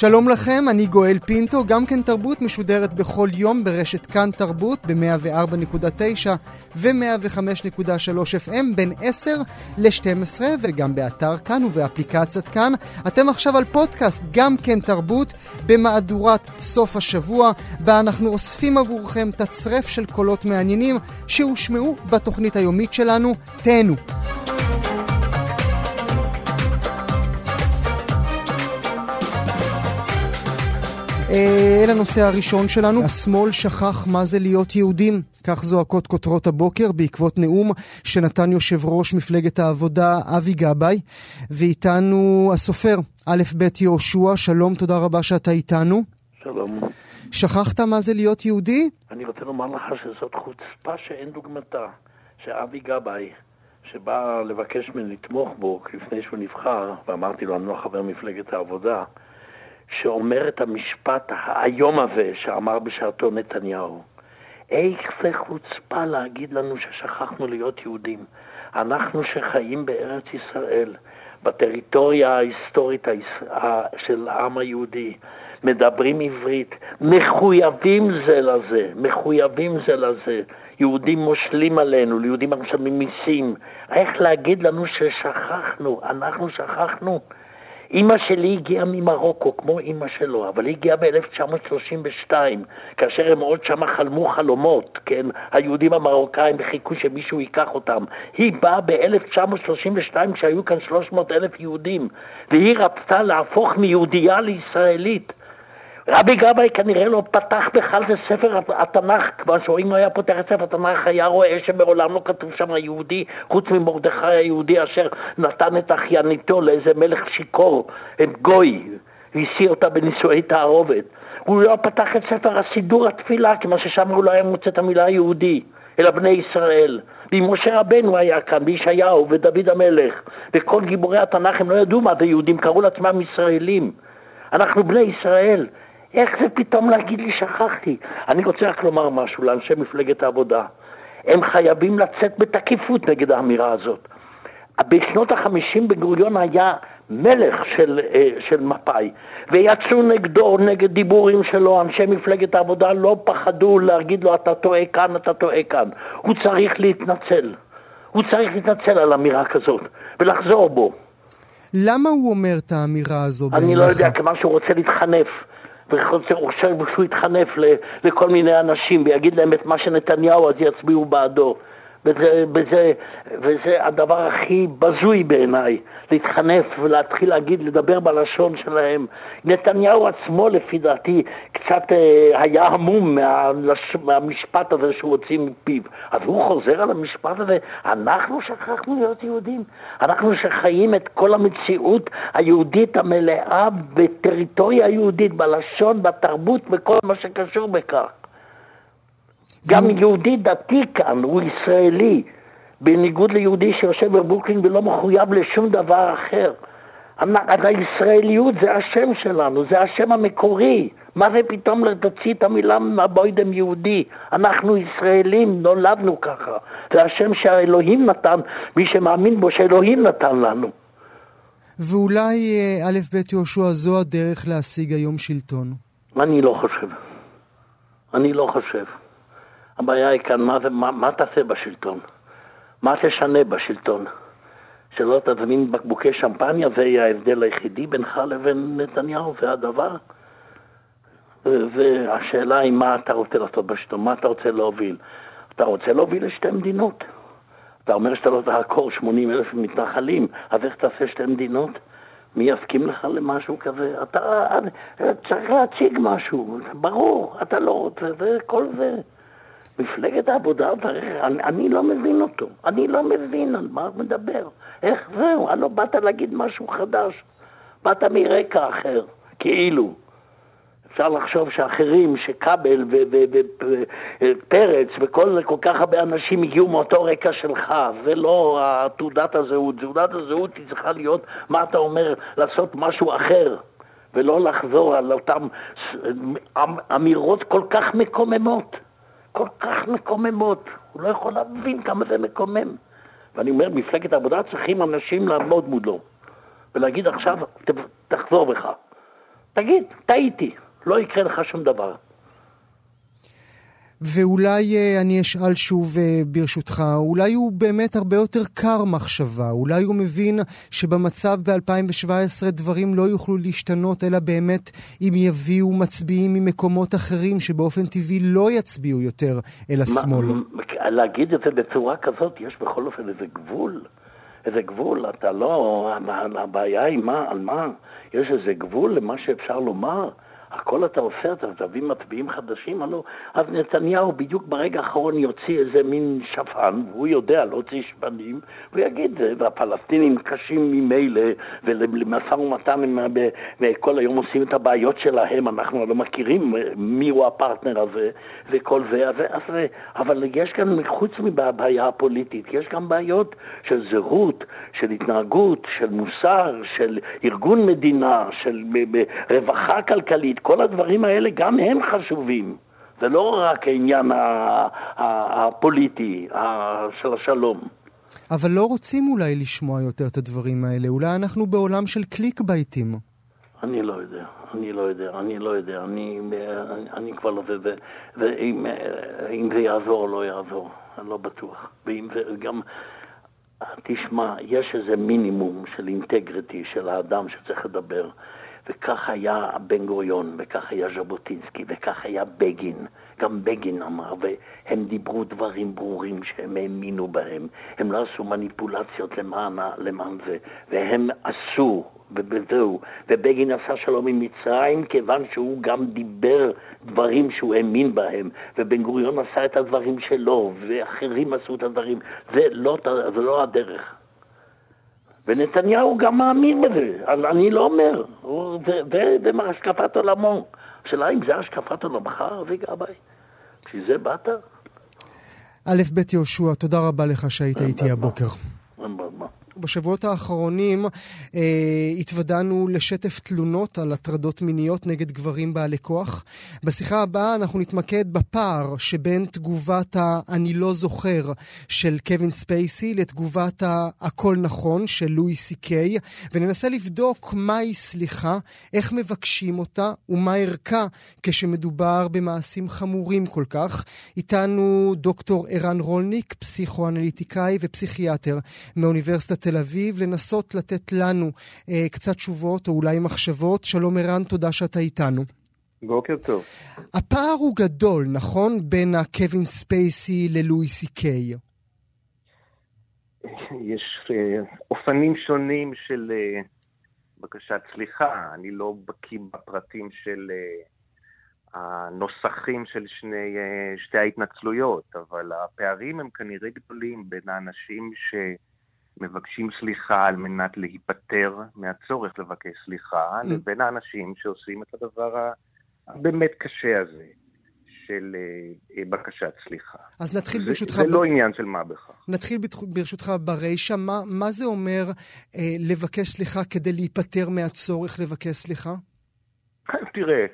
שלום לכם, אני גואל פינטו, גם כן תרבות משודרת בכל יום ברשת כאן תרבות ב-104.9 ו-105.3 FM בין 10 ל-12 וגם באתר כאן ובאפליקציית כאן. אתם עכשיו על פודקאסט גם כן תרבות במהדורת סוף השבוע, בה אנחנו אוספים עבורכם תצרף של קולות מעניינים שהושמעו בתוכנית היומית שלנו. תהנו. אל הנושא הראשון שלנו, השמאל שכח מה זה להיות יהודים. כך זועקות כותרות הבוקר בעקבות נאום שנתן יושב ראש מפלגת העבודה אבי גבאי, ואיתנו הסופר א' ב' יהושע, שלום, תודה רבה שאתה איתנו. שלום. שכחת מה זה להיות יהודי? אני רוצה לומר לך שזאת חוצפה שאין דוגמתה, שאבי גבאי, שבא לבקש ממני לתמוך בו לפני שהוא נבחר, ואמרתי לו, אני לא חבר מפלגת העבודה, שאומר את המשפט האיום הזה שאמר בשעתו נתניהו. איך זה חוצפה להגיד לנו ששכחנו להיות יהודים? אנחנו שחיים בארץ ישראל, בטריטוריה ההיסטורית של העם היהודי, מדברים עברית, מחויבים זה לזה, מחויבים זה לזה. יהודים מושלים עלינו, ליהודים משלמים מיסים. איך להגיד לנו ששכחנו? אנחנו שכחנו? אימא שלי הגיעה ממרוקו, כמו אימא שלו, אבל היא הגיעה ב-1932, כאשר הם עוד שמה חלמו חלומות, כן? היהודים המרוקאים חיכו שמישהו ייקח אותם. היא באה ב-1932 כשהיו כאן 300 אלף יהודים, והיא רצתה להפוך מיהודייה לישראלית. רבי גבאי כנראה לא פתח בכלל את ספר התנ"ך, כמו שאם הוא היה פותח את ספר התנ"ך היה רואה שמעולם לא כתוב שם יהודי, חוץ ממרדכי היהודי אשר נתן את אחייניתו לאיזה מלך שיכור, גוי, והשיא אותה בנישואי תערובת. הוא לא פתח את ספר הסידור התפילה, כמו ששם הוא לא היה מוצא את המילה יהודי, אלא בני ישראל. ואם משה רבנו היה כאן, בישעיהו ודוד המלך, וכל גיבורי התנ"ך הם לא ידעו מה זה יהודים, קראו לעצמם ישראלים. אנחנו בני ישראל, איך זה פתאום להגיד לי שכחתי? אני רוצה רק לומר משהו לאנשי מפלגת העבודה. הם חייבים לצאת בתקיפות נגד האמירה הזאת. בשנות החמישים בן גוריון היה מלך של, אה, של מפא"י, ויצאו נגדו, נגד דיבורים שלו, אנשי מפלגת העבודה לא פחדו להגיד לו אתה טועה כאן, אתה טועה כאן. הוא צריך להתנצל. הוא צריך להתנצל על אמירה כזאת, ולחזור בו. למה הוא אומר את האמירה הזו בעיניך? אני לא יודע, כיוון שהוא רוצה להתחנף. וחושב שהוא יתחנף לכל מיני אנשים ויגיד להם את מה שנתניהו, אז יצביעו בעדו. וזה, וזה, וזה הדבר הכי בזוי בעיניי, להתחנף ולהתחיל להגיד, לדבר בלשון שלהם. נתניהו עצמו, לפי דעתי, קצת אה, היה המום מהלש... מהמשפט הזה שהוא הוציא מפיו. אז הוא חוזר על המשפט הזה, אנחנו שכחנו להיות יהודים. אנחנו שחיים את כל המציאות היהודית המלאה בטריטוריה יהודית, בלשון, בתרבות, בכל מה שקשור בכך. גם יהודי דתי כאן הוא ישראלי, בניגוד ליהודי שיושב בברוקלין ולא מחויב לשום דבר אחר. הישראליות זה השם שלנו, זה השם המקורי. מה זה פתאום להוציא את המילה מהבוידם יהודי? אנחנו ישראלים, נולדנו ככה. זה השם שהאלוהים נתן, מי שמאמין בו שאלוהים נתן לנו. ואולי אה, א' ב' יהושע זו הדרך להשיג היום שלטון? אני לא חושב. אני לא חושב. הבעיה היא כאן, מה, מה, מה תעשה בשלטון? מה תשנה בשלטון? שלא תזמין בקבוקי שמפניה, זה יהיה ההבדל היחידי בינך לבין נתניהו, זה הדבר. והשאלה היא מה אתה רוצה לעשות בשלטון, מה אתה רוצה להוביל. אתה רוצה להוביל לשתי מדינות. אתה אומר שאתה לא תעקור 80 אלף מתנחלים, אז איך תעשה שתי מדינות? מי יסכים לך למשהו כזה? אתה צריך להציג משהו, ברור, אתה לא רוצה, זה כל זה. מפלגת העבודה, אני, אני לא מבין אותו. אני לא מבין על מה הוא מדבר. איך זהו? הלא באת להגיד משהו חדש. באת מרקע אחר, כאילו. אפשר לחשוב שאחרים, שכבל ופרץ וכל כל כך הרבה אנשים הגיעו מאותו רקע שלך, זה לא תעודת הזהות. תעודת הזהות היא צריכה להיות, מה אתה אומר, לעשות משהו אחר, ולא לחזור על אותן אמירות כל כך מקוממות. כל כך מקוממות. הוא לא יכול להבין כמה זה מקומם. ואני אומר, מפלגת העבודה צריכים אנשים לעמוד מולו ולהגיד עכשיו, תחזור בך. תגיד, טעיתי. לא יקרה לך שום דבר. ואולי אה, אני אשאל שוב אה, ברשותך, אולי הוא באמת הרבה יותר קר מחשבה, אולי הוא מבין שבמצב ב-2017 דברים לא יוכלו להשתנות, אלא באמת אם יביאו מצביעים ממקומות אחרים שבאופן טבעי לא יצביעו יותר אל השמאל. להגיד את זה בצורה כזאת, יש בכל אופן איזה גבול. איזה גבול, אתה לא... הבעיה היא מה, על מה? יש איזה גבול למה שאפשר לומר. הכל אתה עושה, אתה תביא מצביעים חדשים, הלו, אז נתניהו בדיוק ברגע האחרון יוציא איזה מין שפן, והוא יודע להוציא שפנים, והוא יגיד, והפלסטינים קשים ממילא, ולמשא ומתן הם וכל היום עושים את הבעיות שלהם, אנחנו לא מכירים מי הוא הפרטנר הזה, וכל זה, אז, אז, אבל יש כאן, חוץ מהבעיה הפוליטית, יש גם בעיות של זהות, של התנהגות, של מוסר, של ארגון מדינה, של רווחה כלכלית. כל הדברים האלה גם הם חשובים. זה לא רק העניין הפוליטי של השלום. אבל לא רוצים אולי לשמוע יותר את הדברים האלה. אולי אנחנו בעולם של קליק בייטים. אני לא יודע, אני לא יודע, אני לא יודע, אני, אני, אני כבר לא... ואם זה יעזור או לא יעזור, אני לא בטוח. ואם זה גם... תשמע, יש איזה מינימום של אינטגריטי של האדם שצריך לדבר. וכך היה בן גוריון, וכך היה ז'בוטינסקי, וכך היה בגין. גם בגין אמר, והם דיברו דברים ברורים שהם האמינו בהם. הם לא עשו מניפולציות למען, למען זה, והם עשו, וזהו. ובגין עשה שלום עם מצרים כיוון שהוא גם דיבר דברים שהוא האמין בהם, ובן גוריון עשה את הדברים שלו, ואחרים עשו את הדברים. זה לא, זה לא הדרך. ונתניהו גם מאמין בזה, אני לא אומר, זה השקפת עולמו. השאלה אם זה השקפת עולמך, אבי גבאי? בשביל זה באת? א', ב' יהושע, תודה רבה לך שהיית איתי הבוקר. בשבועות האחרונים אה, התוודענו לשטף תלונות על הטרדות מיניות נגד גברים בעלי כוח. בשיחה הבאה אנחנו נתמקד בפער שבין תגובת ה"אני לא זוכר" של קווין ספייסי לתגובת ה"הכל נכון" של לואי סי קיי, וננסה לבדוק מהי סליחה, איך מבקשים אותה ומה ערכה כשמדובר במעשים חמורים כל כך. איתנו דוקטור ערן רולניק, פסיכואנליטיקאי ופסיכיאטר מאוניברסיטת תל אביב, לנסות לתת לנו אה, קצת תשובות או אולי מחשבות. שלום ערן, תודה שאתה איתנו. בוקר טוב. הפער הוא גדול, נכון? בין הקווין ספייסי ללואי סי קיי. יש אה, אופנים שונים של אה, בקשת סליחה. אני לא בקיא בפרטים של אה, הנוסחים של שני, אה, שתי ההתנצלויות, אבל הפערים הם כנראה גדולים בין האנשים ש... מבקשים סליחה על מנת להיפטר מהצורך לבקש סליחה, mm. לבין האנשים שעושים את הדבר הבאמת קשה הזה. של אה, בקשת סליחה. אז נתחיל ברשותך... זה, ב... לא עניין של מה בכך. נתחיל ברשותך ברישא. מה, מה זה אומר אה, לבקש סליחה כדי להיפטר מהצורך לבקש סליחה? תראה,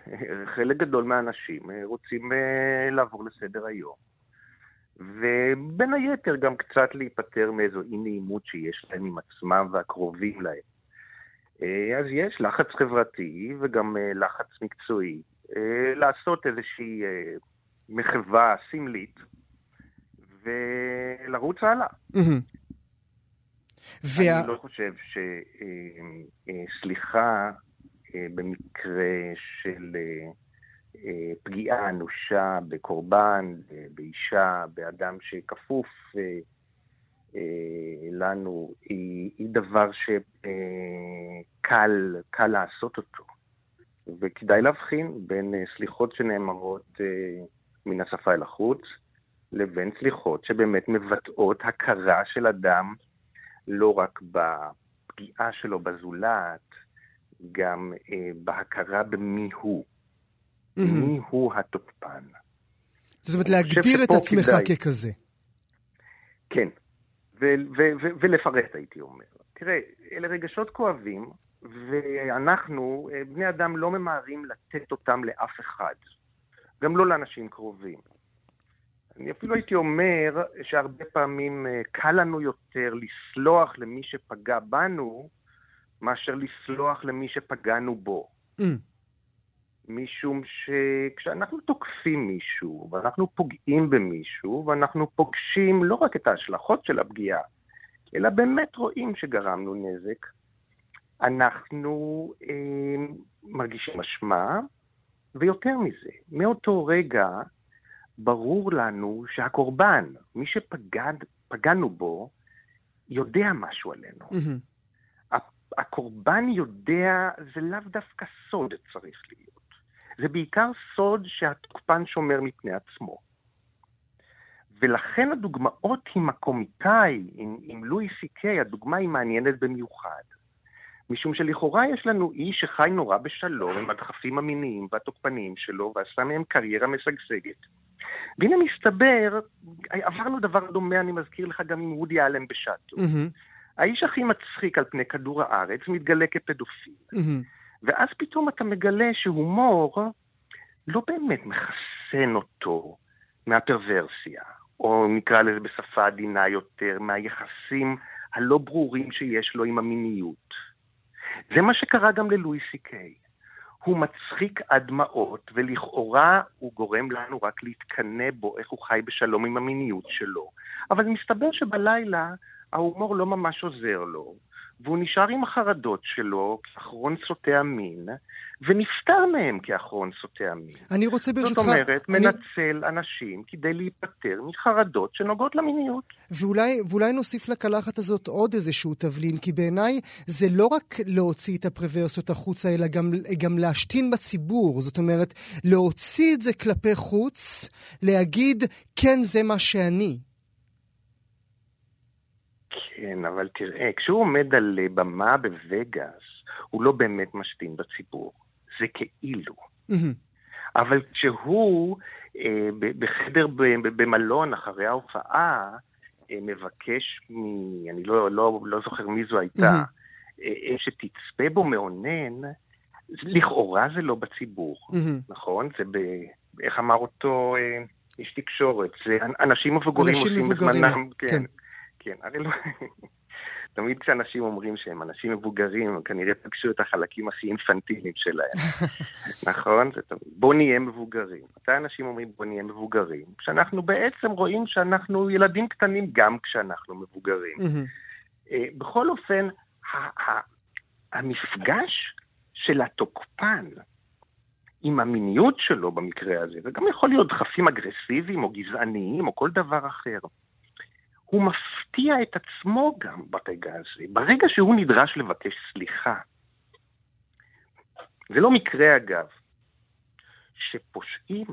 חלק גדול מהאנשים אה, רוצים אה, לעבור לסדר היום. ובין היתר גם קצת להיפטר מאיזו אי נעימות שיש להם עם עצמם והקרובים להם. אה, אז יש לחץ חברתי וגם אה, לחץ מקצועי אה, לעשות איזושהי מחווה סמלית ולרוץ הלאה. וה... אני לא חושב שסליחה במקרה של פגיעה אנושה בקורבן, באישה, באדם שכפוף אה, אה, לנו, היא, היא דבר שקל, קל לעשות אותו. וכדאי להבחין בין סליחות שנאמרות מן השפה אל החוץ, לבין סליחות שבאמת מבטאות הכרה של אדם לא רק בפגיעה שלו בזולת, גם אה, בהכרה במי הוא. מי הוא התוקפן. זאת אומרת, להגדיר את עצמך כדאי. ככזה. כן, ו- ו- ו- ולפרט הייתי אומר. תראה, אלה רגשות כואבים, ואנחנו, אה, בני אדם, לא ממהרים לתת אותם לאף אחד. גם לא לאנשים קרובים. אני אפילו הייתי אומר שהרבה פעמים אה, קל לנו יותר לסלוח למי שפגע בנו, מאשר לסלוח למי שפגענו בו. Mm. משום שכשאנחנו תוקפים מישהו, ואנחנו פוגעים במישהו, ואנחנו פוגשים לא רק את ההשלכות של הפגיעה, אלא באמת רואים שגרמנו נזק, אנחנו אה, מרגישים אשמה, ויותר מזה, מאותו רגע ברור לנו שהקורבן, מי שפגענו בו, יודע משהו עלינו. Mm-hmm. הקורבן יודע, זה לאו דווקא סוד צריך להיות. זה בעיקר סוד שהתוקפן שומר מפני עצמו. ולכן הדוגמאות עם הקומיקאי, עם, עם לואי סי קיי, הדוגמה היא מעניינת במיוחד. משום שלכאורה יש לנו איש שחי נורא בשלום עם הדחפים המיניים והתוקפניים שלו, ועשה מהם קריירה משגשגת. והנה מסתבר, עברנו דבר דומה, אני מזכיר לך, גם עם וודי אלן בשאטו. Mm-hmm. האיש הכי מצחיק על פני כדור הארץ מתגלה כפדופיל. Mm-hmm. ואז פתאום אתה מגלה שהומור לא באמת מחסן אותו מהפרוורסיה, או נקרא לזה בשפה עדינה יותר, מהיחסים הלא ברורים שיש לו עם המיניות. זה מה שקרה גם ללואי סי קיי. הוא מצחיק עד דמעות, ולכאורה הוא גורם לנו רק להתקנא בו, איך הוא חי בשלום עם המיניות שלו. אבל מסתבר שבלילה ההומור לא ממש עוזר לו, והוא נשאר עם החרדות שלו כאחרון סוטי המין, ונפטר מהם כאחרון סוטי המין. אני רוצה ברשותך... זאת אומרת, אני... מנצל אנשים כדי להיפטר מחרדות שנוגעות למיניות. ואולי, ואולי נוסיף לקלחת הזאת עוד איזשהו תבלין, כי בעיניי זה לא רק להוציא את הפרוורסיות החוצה, אלא גם, גם להשתין בציבור. זאת אומרת, להוציא את זה כלפי חוץ, להגיד, כן, זה מה שאני. כן, אבל תראה, כשהוא עומד על אה, במה בווגאס, הוא לא באמת משתין בציבור. זה כאילו. אבל כשהוא אה, בחדר במלון אחרי ההופעה, אה, מבקש מ... אני לא, לא, לא זוכר מי זו הייתה, אה, שתצפה בו מאונן, לכאורה זה לא בציבור, נכון? זה ב... איך אמר אותו אה, איש תקשורת? זה אנשים מבוגרים עושים בזמנם... כן. כן. כן, הרי לא... תמיד כשאנשים אומרים שהם אנשים מבוגרים, הם כנראה פגשו את החלקים הכי אינפנטיליים שלהם, נכון? זה תמיד, בוא נהיה מבוגרים. מתי אנשים אומרים בוא נהיה מבוגרים? כשאנחנו בעצם רואים שאנחנו ילדים קטנים גם כשאנחנו מבוגרים. אה, בכל אופן, המפגש של התוקפן עם המיניות שלו במקרה הזה, וגם יכול להיות דחפים אגרסיביים או גזעניים או כל דבר אחר, הוא מפתיע את עצמו גם ברגע הזה. ברגע שהוא נדרש לבקש סליחה, זה לא מקרה אגב, שפושעים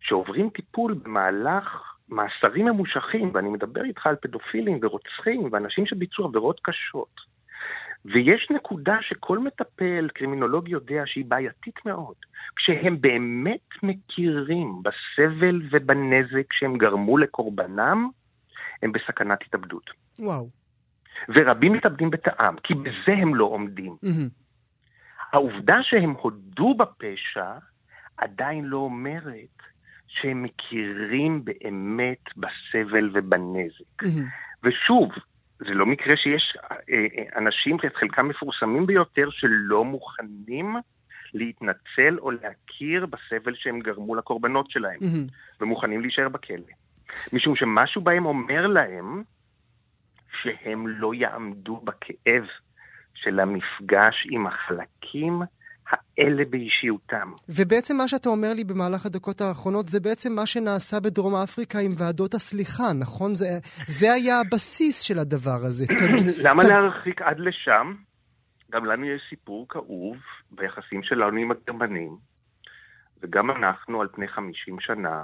שעוברים טיפול במהלך מאסרים ממושכים, ואני מדבר איתך על פדופילים ורוצחים ואנשים שביצעו עבירות קשות, ויש נקודה שכל מטפל, קרימינולוג יודע שהיא בעייתית מאוד. כשהם באמת מכירים בסבל ובנזק שהם גרמו לקורבנם, הם בסכנת התאבדות. וואו. ורבים מתאבדים בטעם, כי בזה הם לא עומדים. Mm-hmm. העובדה שהם הודו בפשע עדיין לא אומרת שהם מכירים באמת בסבל ובנזק. Mm-hmm. ושוב, זה לא מקרה שיש אה, אה, אנשים, חלקם מפורסמים ביותר, שלא מוכנים להתנצל או להכיר בסבל שהם גרמו לקורבנות שלהם, mm-hmm. ומוכנים להישאר בכלא. משום שמשהו בהם אומר להם שהם לא יעמדו בכאב של המפגש עם החלקים האלה באישיותם. ובעצם מה שאתה אומר לי במהלך הדקות האחרונות זה בעצם מה שנעשה בדרום אפריקה עם ועדות הסליחה, נכון? זה, זה היה הבסיס של הדבר הזה. למה ת... להרחיק עד לשם? גם לנו יש סיפור כאוב ביחסים שלנו עם הגרמנים, וגם אנחנו על פני 50 שנה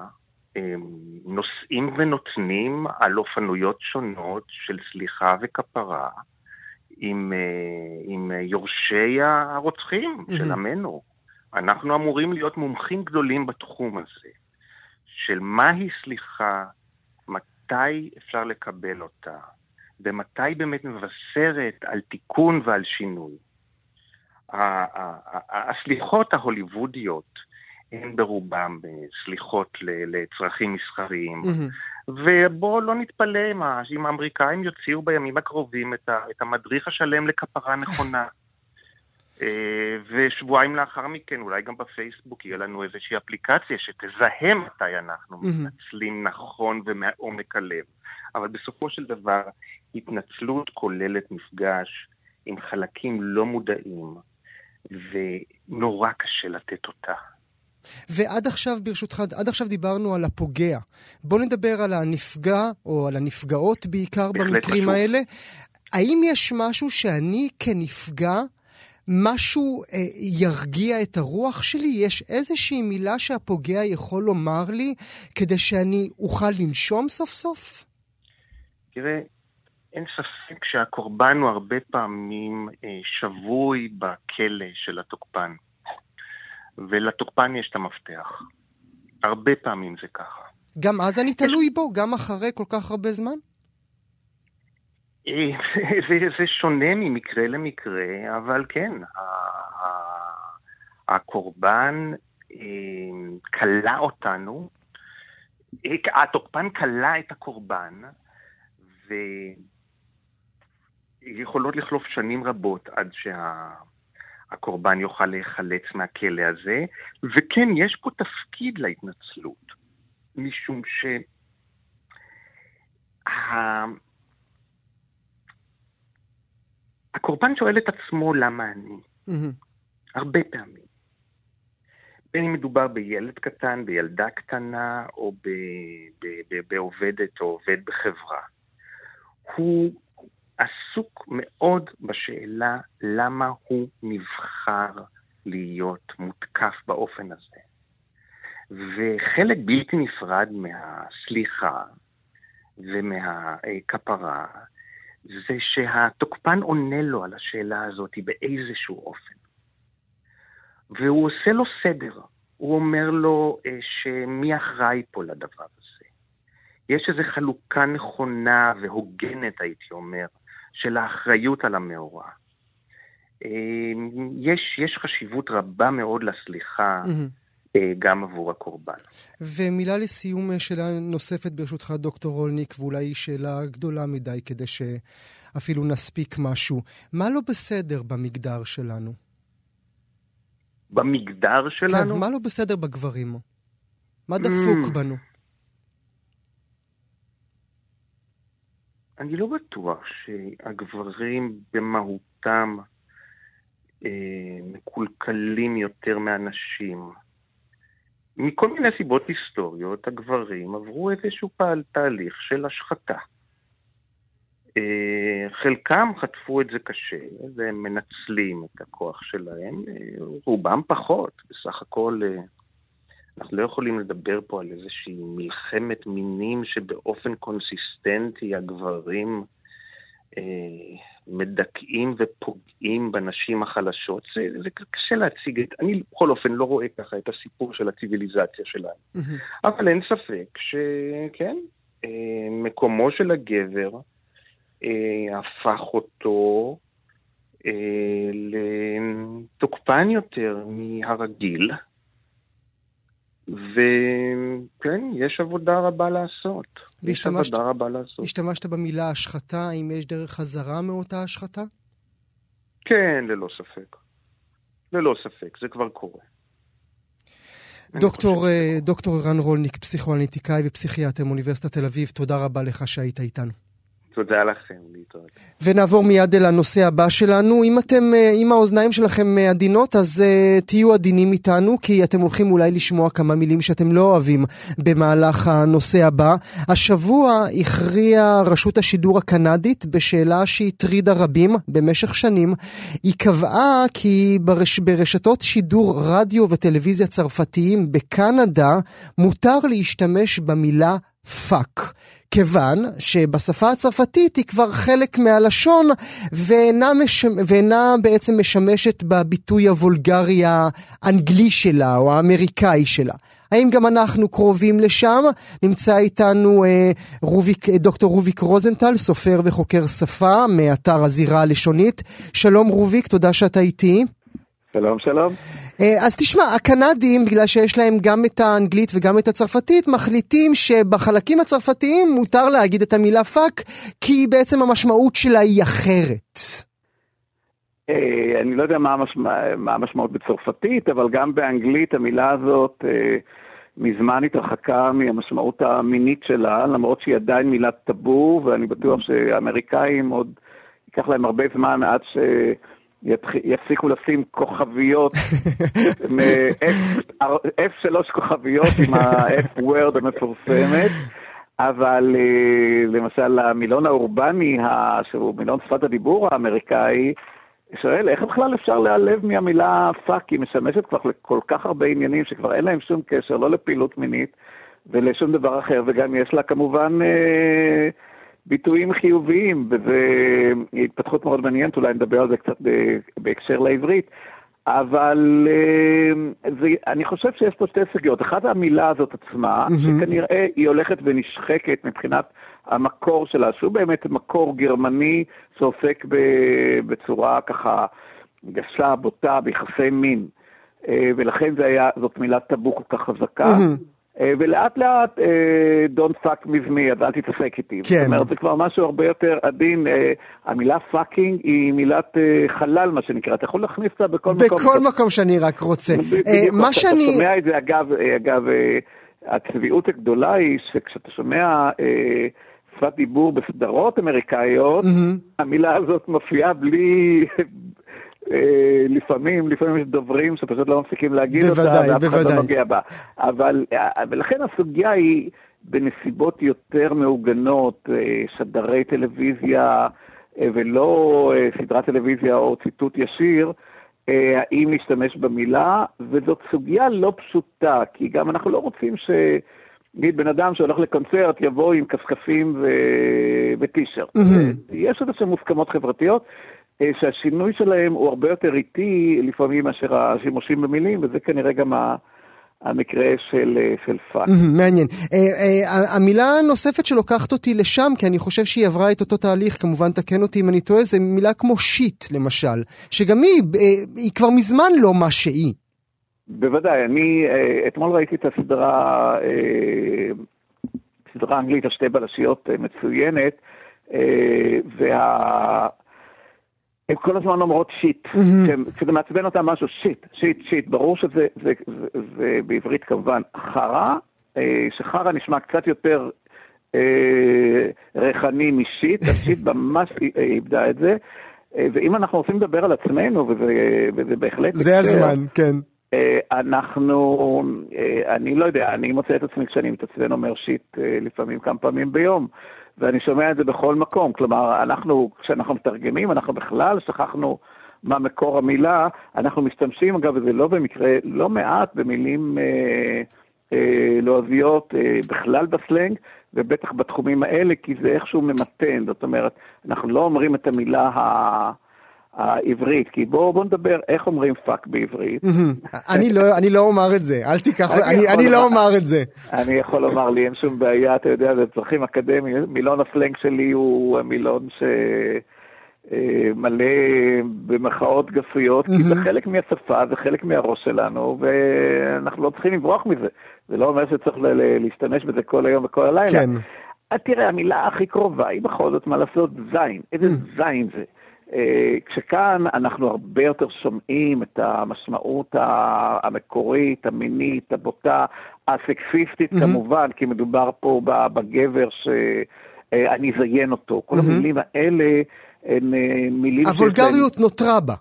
נושאים ונותנים על אופנויות שונות של סליחה וכפרה עם, עם יורשי הרוצחים mm-hmm. של עמנו. אנחנו אמורים להיות מומחים גדולים בתחום הזה, של מהי סליחה, מתי אפשר לקבל אותה, ומתי באמת מבשרת על תיקון ועל שינוי. הסליחות ההוליוודיות הן ברובם סליחות לצרכים מסחריים. Mm-hmm. ובואו לא נתפלא אם האמריקאים יוציאו בימים הקרובים את המדריך השלם לכפרה נכונה. אה, ושבועיים לאחר מכן, אולי גם בפייסבוק, יהיה לנו איזושהי אפליקציה שתזהה מתי אנחנו mm-hmm. מתנצלים נכון ומעומק הלב. אבל בסופו של דבר, התנצלות כוללת מפגש עם חלקים לא מודעים, ונורא קשה לתת אותה. ועד עכשיו, ברשותך, עד עכשיו דיברנו על הפוגע. בוא נדבר על הנפגע, או על הנפגעות בעיקר במקרים חשוב. האלה. האם יש משהו שאני כנפגע משהו אה, ירגיע את הרוח שלי? יש איזושהי מילה שהפוגע יכול לומר לי כדי שאני אוכל לנשום סוף סוף? תראה, אין ספק שהקורבן הוא הרבה פעמים אה, שבוי בכלא של התוקפן, ולתוקפן יש את המפתח. הרבה פעמים זה ככה. גם אז אני תלוי בו? גם אחרי כל כך הרבה זמן? זה, זה שונה ממקרה למקרה, אבל כן, הקורבן כלא אה, אותנו, אה, התוקפן כלא את הקורבן, ויכולות לחלוף שנים רבות עד שהקורבן יוכל להיחלץ מהכלא הזה, וכן, יש פה תפקיד להתנצלות, משום ש... הקורבן שואל את עצמו למה אני. Mm-hmm. הרבה פעמים. בין אם מדובר בילד קטן, בילדה קטנה, או ב, ב, ב, בעובדת או עובד בחברה. הוא עסוק מאוד בשאלה למה הוא נבחר להיות מותקף באופן הזה. וחלק בלתי נפרד מהסליחה ומהכפרה זה שהתוקפן עונה לו על השאלה הזאת באיזשהו אופן. והוא עושה לו סדר. הוא אומר לו אה, שמי אחראי פה לדבר הזה. יש איזו חלוקה נכונה והוגנת, הייתי אומר, של האחריות על המאורע. אה, יש, יש חשיבות רבה מאוד לסליחה. Mm-hmm. גם עבור הקורבן. ומילה לסיום, אה, שאלה נוספת ברשותך, דוקטור רולניק, ואולי שאלה גדולה מדי כדי שאפילו נספיק משהו. מה לא בסדר במגדר שלנו? במגדר שלנו? כן, מה לא בסדר בגברים? מה דפוק mm. בנו? אני לא בטוח שהגברים במהותם אה, מקולקלים יותר מהנשים. מכל מיני סיבות היסטוריות, הגברים עברו איזשהו פעל, תהליך של השחתה. אה, חלקם חטפו את זה קשה, והם מנצלים את הכוח שלהם, אה, רובם פחות. בסך הכל, אה, אנחנו לא יכולים לדבר פה על איזושהי מלחמת מינים שבאופן קונסיסטנטי הגברים מדכאים ופוגעים בנשים החלשות, זה, זה קשה להציג, את, אני בכל אופן לא רואה ככה את הסיפור של הציוויליזציה שלהם. Mm-hmm. אבל אין ספק שכן, אה, מקומו של הגבר אה, הפך אותו אה, לתוקפן יותר מהרגיל. וכן, יש עבודה רבה לעשות. יש עבודה רבה לעשות. השתמשת במילה השחתה, האם יש דרך חזרה מאותה השחתה? כן, ללא ספק. ללא ספק, זה כבר קורה. דוקטור, אה, דוקטור ערן רולניק, פסיכואנליטיקאי ופסיכיאטר מאוניברסיטת תל אביב, תודה רבה לך שהיית איתנו. תודה לכם, להתראות. ונעבור מיד אל הנושא הבא שלנו. אם אתם, אה, אם האוזניים שלכם אה, עדינות, אז uh, תהיו עדינים איתנו, כי אתם הולכים אולי לשמוע כמה מילים שאתם לא אוהבים במהלך הנושא הבא. השבוע הכריעה רשות השידור הקנדית בשאלה שהטרידה רבים במשך שנים. היא קבעה כי ברש, ברשתות שידור רדיו וטלוויזיה צרפתיים בקנדה מותר להשתמש במילה fuck. כיוון שבשפה הצרפתית היא כבר חלק מהלשון ואינה, מש... ואינה בעצם משמשת בביטוי הוולגרי האנגלי שלה או האמריקאי שלה. האם גם אנחנו קרובים לשם? נמצא איתנו אה, רוביק, דוקטור רוביק רוזנטל, סופר וחוקר שפה מאתר הזירה הלשונית. שלום רוביק, תודה שאתה איתי. שלום, שלום. אה, אז תשמע, הקנדים, בגלל שיש להם גם את האנגלית וגם את הצרפתית, מחליטים שבחלקים הצרפתיים מותר להגיד את המילה fuck, כי בעצם המשמעות שלה היא אחרת. אה, אני לא יודע מה, המשמע, מה המשמעות בצרפתית, אבל גם באנגלית המילה הזאת אה, מזמן התרחקה מהמשמעות המינית שלה, למרות שהיא עדיין מילת טאבו, ואני בטוח שהאמריקאים עוד ייקח להם הרבה זמן עד ש... יפסיקו לשים כוכביות, F 3 כוכביות עם ה-F word המפורסמת, אבל אה, למשל המילון האורבני, שהוא מילון שפת הדיבור האמריקאי, שואל איך בכלל אפשר להיעלב מהמילה fuck, היא משמשת כבר לכל כך הרבה עניינים שכבר אין להם שום קשר, לא לפעילות מינית ולשום דבר אחר, וגם יש לה כמובן... אה, ביטויים חיוביים, וזו התפתחות מאוד מעניינת, אולי נדבר על זה קצת בהקשר לעברית. אבל אה, זה, אני חושב שיש פה שתי סוגיות. אחת, המילה הזאת עצמה, mm-hmm. שכנראה היא הולכת ונשחקת מבחינת המקור שלה, שהוא באמת מקור גרמני שעוסק בצורה ככה גשה, בוטה, ביחסי מין. אה, ולכן היה, זאת מילה טאבו כל כך חזקה. Mm-hmm. אה, ולאט לאט don't fuck with me, אז אל תתעסק איתי. כן. זאת אומרת, זה כבר משהו הרבה יותר עדין. אה, המילה fucking היא מילת אה, חלל, מה שנקרא. אתה יכול להכניס אותה בכל מקום. בכל מקום שאני רק רוצה. מה שאני... אתה שומע את זה, אגב, אגב, הצביעות הגדולה היא שכשאתה שומע... שפת דיבור בסדרות אמריקאיות, mm-hmm. המילה הזאת מופיעה בלי, אה, לפעמים, לפעמים יש דוברים שפשוט לא מפסיקים להגיד בוודאי, אותה, ואף אחד לא נוגע בה. אבל, אה, ולכן הסוגיה היא בנסיבות יותר מעוגנות, אה, שדרי טלוויזיה ולא סדרת טלוויזיה או ציטוט ישיר, האם להשתמש במילה, וזאת סוגיה לא פשוטה, כי גם אנחנו לא רוצים ש... נגיד בן אדם שהולך לקונצרט יבוא עם כפכפים ו... וטישרט. Mm-hmm. יש איזה שהן מוסכמות חברתיות, אה, שהשינוי שלהם הוא הרבה יותר איטי לפעמים מאשר השימושים במילים, וזה כנראה גם ה... המקרה של, אה, של fuck. מעניין. אה, המילה הנוספת שלוקחת אותי לשם, כי אני חושב שהיא עברה את אותו תהליך, כמובן תקן אותי אם אני טועה, זה מילה כמו shit למשל, שגם היא, היא כבר מזמן לא מה שהיא. בוודאי, אני אתמול ראיתי את הסדרה, סדרה אנגלית, השתי בלשיות מצוינת, וה... הן כל הזמן אומרות shit, כשזה מעצבן אותם משהו, shit, shit, shit, ברור שזה זה, זה, זה בעברית כמובן חרא, אה, שחרא נשמע קצת יותר אה, ריחני מ shit, ה shit ממש איבדה את זה, אה, ואם אנחנו רוצים לדבר על עצמנו, וזה, וזה בהחלט... זה הזמן, כן. אנחנו, אני לא יודע, אני מוצא את עצמי כשאני מתעצבן אומר shit לפעמים כמה פעמים ביום. ואני שומע את זה בכל מקום. כלומר, אנחנו, כשאנחנו מתרגמים, אנחנו בכלל שכחנו מה מקור המילה, אנחנו משתמשים, אגב, וזה לא במקרה, לא מעט במילים אה, אה, לועזיות אה, בכלל בסלנג, ובטח בתחומים האלה, כי זה איכשהו ממתן, זאת אומרת, אנחנו לא אומרים את המילה ה... העברית, כי בואו בוא נדבר איך אומרים fuck בעברית. אני, לא, אני לא אומר את זה, אל תיקח, אני, אני לא אומר את זה. אני יכול לומר לי, אין שום בעיה, אתה יודע, זה צרכים אקדמיים, מילון הפלנג שלי הוא מילון ש... אה, מלא במחאות גסויות, כי זה חלק מהשפה, זה חלק מהראש שלנו, ואנחנו לא צריכים לברוח מזה. זה לא אומר שצריך להשתמש בזה כל היום וכל הלילה. כן. תראה, המילה הכי קרובה היא בכל זאת מה לעשות זין. איזה זין זה? אה, כשכאן אנחנו הרבה יותר שומעים את המשמעות המקורית, המינית, הבוטה, הסקסיסטית mm-hmm. כמובן, כי מדובר פה בגבר ש... אה, אזיין אותו. כל המילים האלה הן אה, מילים... הוולגריות נותרה בה.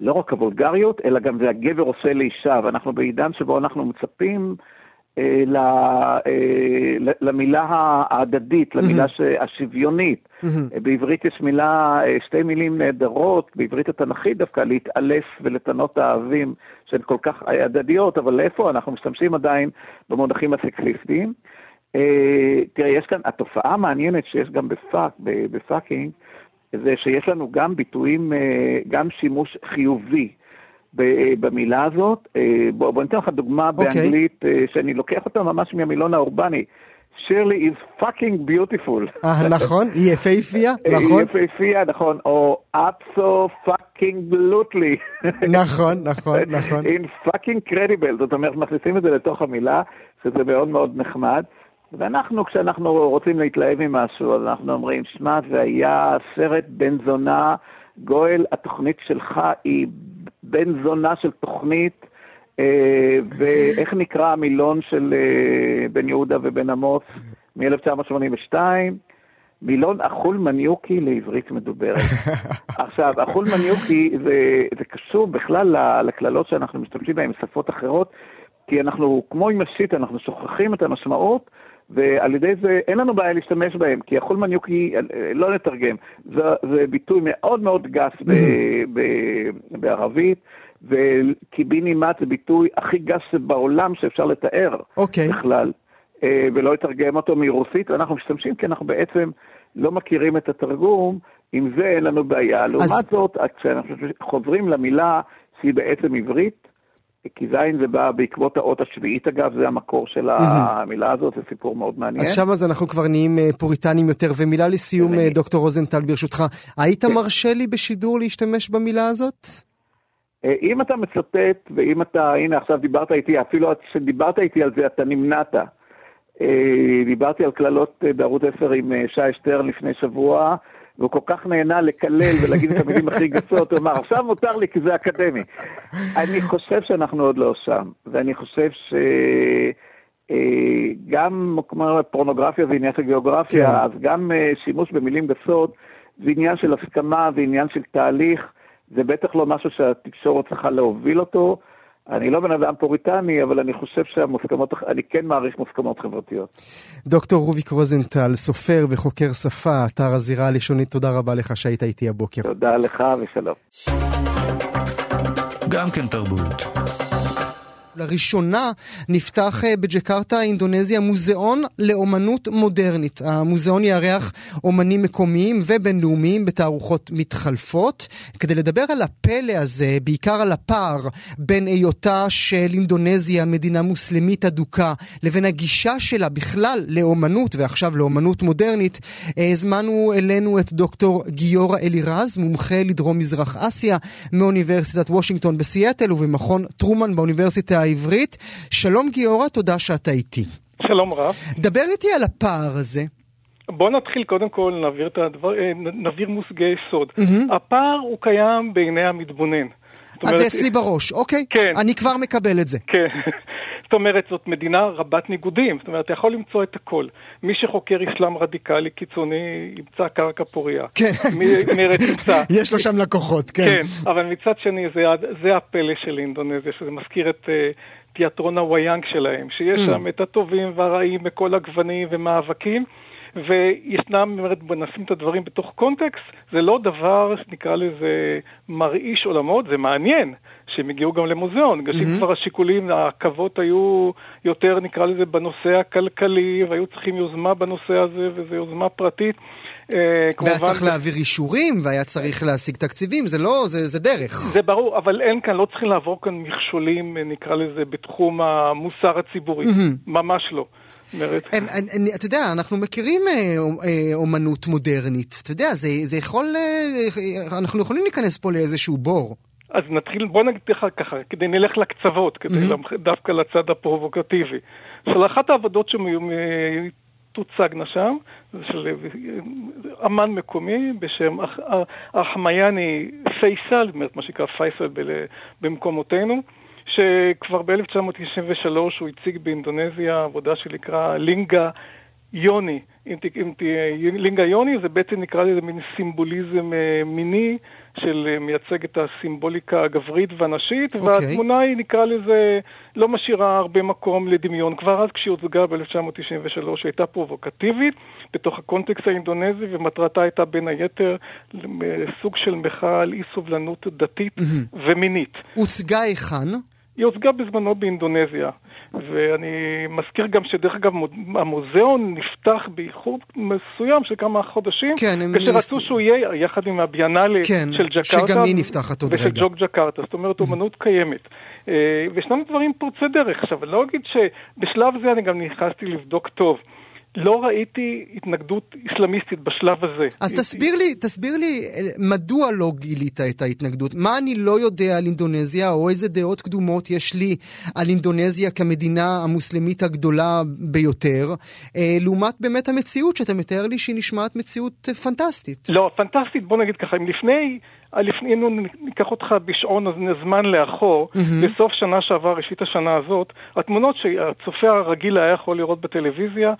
לא רק הוולגריות, אלא גם זה הגבר עושה לאישה, ואנחנו בעידן שבו אנחנו מצפים למילה ההדדית, למילה השוויונית. אה, בעברית יש מילה, אה, שתי מילים נהדרות, בעברית התנ"כית דווקא, להתעלף ולתנות האהבים, שהן כל כך הדדיות, אבל איפה אנחנו משתמשים עדיין במונחים הסקסיסטיים. אה, תראה, יש כאן, התופעה המעניינת שיש גם ב fuck, ב fucking, זה שיש לנו גם ביטויים, אה, גם שימוש חיובי במילה הזאת. אה, בוא, בוא ניתן לך דוגמה okay. אוקיי. באנגלית, אה, שאני לוקח אותה ממש מהמילון האורבני. She really is fucking beautiful. אה, נכון, היא יפהפייה, נכון? היא יפהפייה, נכון, או up so fucking glutly. נכון, נכון, נכון. in fucking credible, זאת אומרת, מכניסים את זה לתוך המילה, שזה מאוד מאוד נחמד. ואנחנו, כשאנחנו רוצים להתלהב ממשהו, אז אנחנו אומרים, שמע, זה היה סרט בן זונה, גואל, התוכנית שלך היא בן זונה של תוכנית, אה, ואיך נקרא המילון של אה, בן יהודה ובן עמוס מ-1982? מילון אכול מניוקי לעברית מדוברת. עכשיו, אכול מניוקי זה, זה קשור בכלל לקללות שאנחנו משתמשים בהן בשפות אחרות, כי אנחנו, כמו עם השיט, אנחנו שוכחים את המשמעות, ועל ידי זה אין לנו בעיה להשתמש בהם, כי החול מניוקי, לא נתרגם, זה, זה ביטוי מאוד מאוד גס ב, ב, בערבית, וקיבינימט זה ביטוי הכי גס בעולם שאפשר לתאר okay. אוקיי. בכלל, אה, ולא לתרגם אותו מרוסית, ואנחנו משתמשים כי אנחנו בעצם לא מכירים את התרגום, עם זה אין לנו בעיה. לעומת אז... זאת, כשאנחנו חוזרים למילה שהיא בעצם עברית, כי זין זה בא בעקבות האות השביעית אגב, זה המקור של המילה הזאת, זה סיפור מאוד מעניין. אז שם אז אנחנו כבר נהיים אה, פוריטנים יותר. ומילה לסיום, אה, דוקטור רוזנטל, ברשותך, היית כן. מרשה לי בשידור להשתמש במילה הזאת? אה, אם אתה מצטט, ואם אתה, הנה עכשיו דיברת איתי, אפילו כשדיברת איתי על זה אתה נמנעת. דיברתי על קללות בערוץ 10 עם שי שטרן לפני שבוע, והוא כל כך נהנה לקלל ולהגיד את המילים הכי גסות, הוא אמר, עכשיו מותר לי כי זה אקדמי. אני חושב שאנחנו עוד לא שם, ואני חושב ש... אה, גם כמו פורנוגרפיה זה עניין של גיאוגרפיה, כן. אז גם אה, שימוש במילים גסות זה עניין של הסכמה, זה עניין של תהליך, זה בטח לא משהו שהתקשורת צריכה להוביל אותו. אני לא בן אדם פוריטני, אבל אני חושב שהמוסכמות, אני כן מעריך מוסכמות חברתיות. דוקטור רוביק רוזנטל, סופר וחוקר שפה, אתר הזירה הלשונית, תודה רבה לך שהיית איתי הבוקר. תודה לך ושלום. גם כן תרבות. לראשונה נפתח אה, בג'קרטה, אינדונזיה, מוזיאון לאומנות מודרנית. המוזיאון יארח אומנים מקומיים ובינלאומיים בתערוכות מתחלפות. כדי לדבר על הפלא הזה, בעיקר על הפער בין היותה של אינדונזיה מדינה מוסלמית אדוקה לבין הגישה שלה בכלל לאומנות ועכשיו לאומנות מודרנית, אה, הזמנו אלינו את דוקטור גיורא אלירז, מומחה לדרום מזרח אסיה מאוניברסיטת וושינגטון בסיאטל ובמכון טרומן באוניברסיטה העברית. שלום גיורא, תודה שאתה איתי. שלום רב. דבר איתי על הפער הזה. בוא נתחיל קודם כל, נעביר, את הדבר, אה, נעביר מושגי יסוד. Mm-hmm. הפער הוא קיים בעיני המתבונן. אז אומרת, זה אצלי בראש, אוקיי? כן. אני כבר מקבל את זה. כן. זאת אומרת, זאת מדינה רבת ניגודים. זאת אומרת, אתה יכול למצוא את הכל. מי שחוקר אסלאם רדיקלי קיצוני ימצא קרקע פוריה. כן. מרץ ימצא. יש לו שם לקוחות, כן. כן, אבל מצד שני, זה, זה הפלא של אינדונזיה, שזה מזכיר את... Uh, תיאטרון הוויאנג שלהם, שיש mm. שם את הטובים והרעים מכל הגוונים ומאבקים, וישנם, באמת, בוא נשים את הדברים בתוך קונטקסט, זה לא דבר, נקרא לזה, מרעיש עולמות, זה מעניין שהם הגיעו גם למוזיאון, בגלל mm-hmm. כבר השיקולים, העכבות היו יותר, נקרא לזה, בנושא הכלכלי, והיו צריכים יוזמה בנושא הזה, וזו יוזמה פרטית. אה, והיה צריך להעביר אישורים, והיה צריך להשיג תקציבים, זה לא, זה, זה דרך. זה ברור, אבל אין כאן, לא צריכים לעבור כאן מכשולים, אה, נקרא לזה, בתחום המוסר הציבורי. ממש לא. אתה יודע, אנחנו מכירים אה, אומנות מודרנית. אתה יודע, זה יכול... אנחנו יכולים להיכנס פה לאיזשהו בור. אז נתחיל, בוא נגיד לך ככה, כדי נלך לקצוות, כדי דווקא לצד הפרובוקטיבי. של אחת העבודות תוצגנה שם, זה של אמן מקומי בשם אחמייני פייסל, זאת אומרת מה שנקרא פייסל במקומותינו, שכבר ב-1993 הוא הציג באינדונזיה עבודה שנקרא לינגה יוני. אם תהיה לינגה יוני, זה בעצם נקרא לזה מין סימבוליזם מיני. של אה, מייצג את הסימבוליקה הגברית והנשית, okay. אוקיי. והתמונה היא, נקרא לזה, לא משאירה הרבה מקום לדמיון. כבר אז כשהיא הוצגה ב-1993 הייתה פרובוקטיבית בתוך הקונטקסט האינדונזי, ומטרתה הייתה בין היתר סוג של מחאה על אי סובלנות דתית mm-hmm. ומינית. הוצגה היכן? היא הוצגה בזמנו באינדונזיה. ואני מזכיר גם שדרך אגב המוזיאון נפתח באיחור מסוים של כמה חודשים, כן, כשרצו שהוא יהיה יחד עם הביאנלי כן, של ג'קרטה, שגם היא נפתחת עוד ושל רגע, ג'וק ג'קרטה, זאת אומרת אומנות קיימת. אה, וישנם דברים פורצי דרך. עכשיו, אני לא אגיד שבשלב זה אני גם נכנסתי לבדוק טוב. לא ראיתי התנגדות אסלאמיסטית בשלב הזה. אז תסביר לי, תסביר לי, מדוע לא גילית את ההתנגדות? מה אני לא יודע על אינדונזיה, או איזה דעות קדומות יש לי על אינדונזיה כמדינה המוסלמית הגדולה ביותר, אה, לעומת באמת המציאות שאתה מתאר לי שהיא נשמעת מציאות פנטסטית. לא, פנטסטית, בוא נגיד ככה, אם לפני... לפני, אם ניקח אותך בשעון זמן לאחור, mm-hmm. בסוף שנה שעבר, ראשית השנה הזאת, התמונות שהצופה הרגיל היה יכול לראות בטלוויזיה,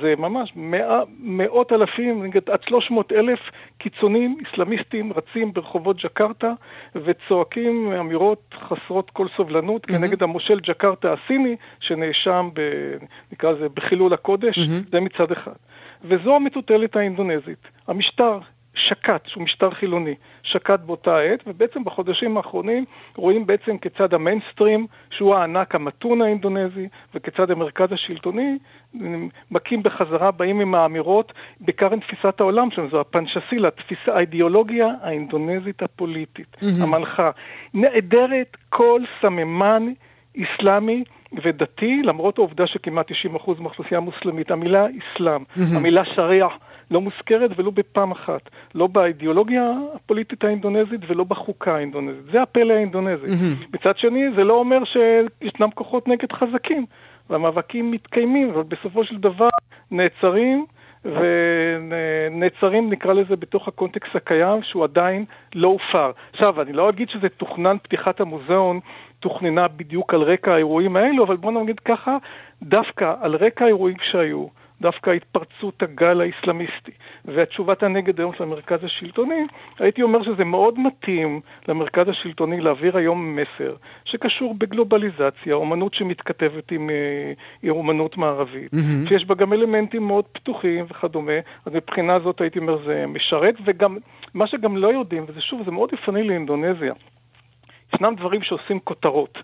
זה ממש מאה, מאות אלפים, נגיד עד 300 אלף קיצונים אסלאמיסטים רצים ברחובות ג'קרטה וצועקים אמירות חסרות כל סובלנות mm-hmm. כנגד המושל ג'קרטה הסיני, שנאשם, ב, נקרא לזה, בחילול הקודש, mm-hmm. זה מצד אחד. וזו המטוטלת האינדונזית. המשטר שקט, שהוא משטר חילוני, שקט באותה עת, ובעצם בחודשים האחרונים רואים בעצם כיצד המיינסטרים, שהוא הענק המתון האינדונזי, וכיצד המרכז השלטוני מכים בחזרה, באים עם האמירות, בעיקר עם תפיסת העולם שלנו, זו הפנצ'סילה, התפיסה, האידיאולוגיה האינדונזית הפוליטית, mm-hmm. המנחה. נעדרת כל סממן אסלאמי ודתי, למרות העובדה שכמעט 90% מהאוכלוסייה המוסלמית, המילה אסלאם, mm-hmm. המילה שריעה. לא מוזכרת ולו בפעם אחת. לא באידיאולוגיה הפוליטית האינדונזית ולא בחוקה האינדונזית. זה הפלא האינדונזי. Mm-hmm. מצד שני, זה לא אומר שישנם כוחות נגד חזקים, והמאבקים מתקיימים, אבל בסופו של דבר נעצרים. ונעצרים, נקרא לזה, בתוך הקונטקסט הקיים, שהוא עדיין לא הופר. עכשיו, אני לא אגיד שזה תוכנן, פתיחת המוזיאון תוכננה בדיוק על רקע האירועים האלו, אבל בוא נגיד ככה, דווקא על רקע האירועים שהיו, דווקא התפרצות הגל האיסלאמיסטי והתשובת הנגד היום של המרכז השלטוני, הייתי אומר שזה מאוד מתאים למרכז השלטוני להעביר היום מסר שקשור בגלובליזציה, אומנות שמתכתבת עם, אה, עם אומנות מערבית, mm-hmm. שיש בה גם אלמנטים מאוד פתוחים וכדומה, אז מבחינה זאת הייתי אומר זה משרת, וגם מה שגם לא יודעים, וזה שוב, זה מאוד אופייני לאינדונזיה, ישנם דברים שעושים כותרות.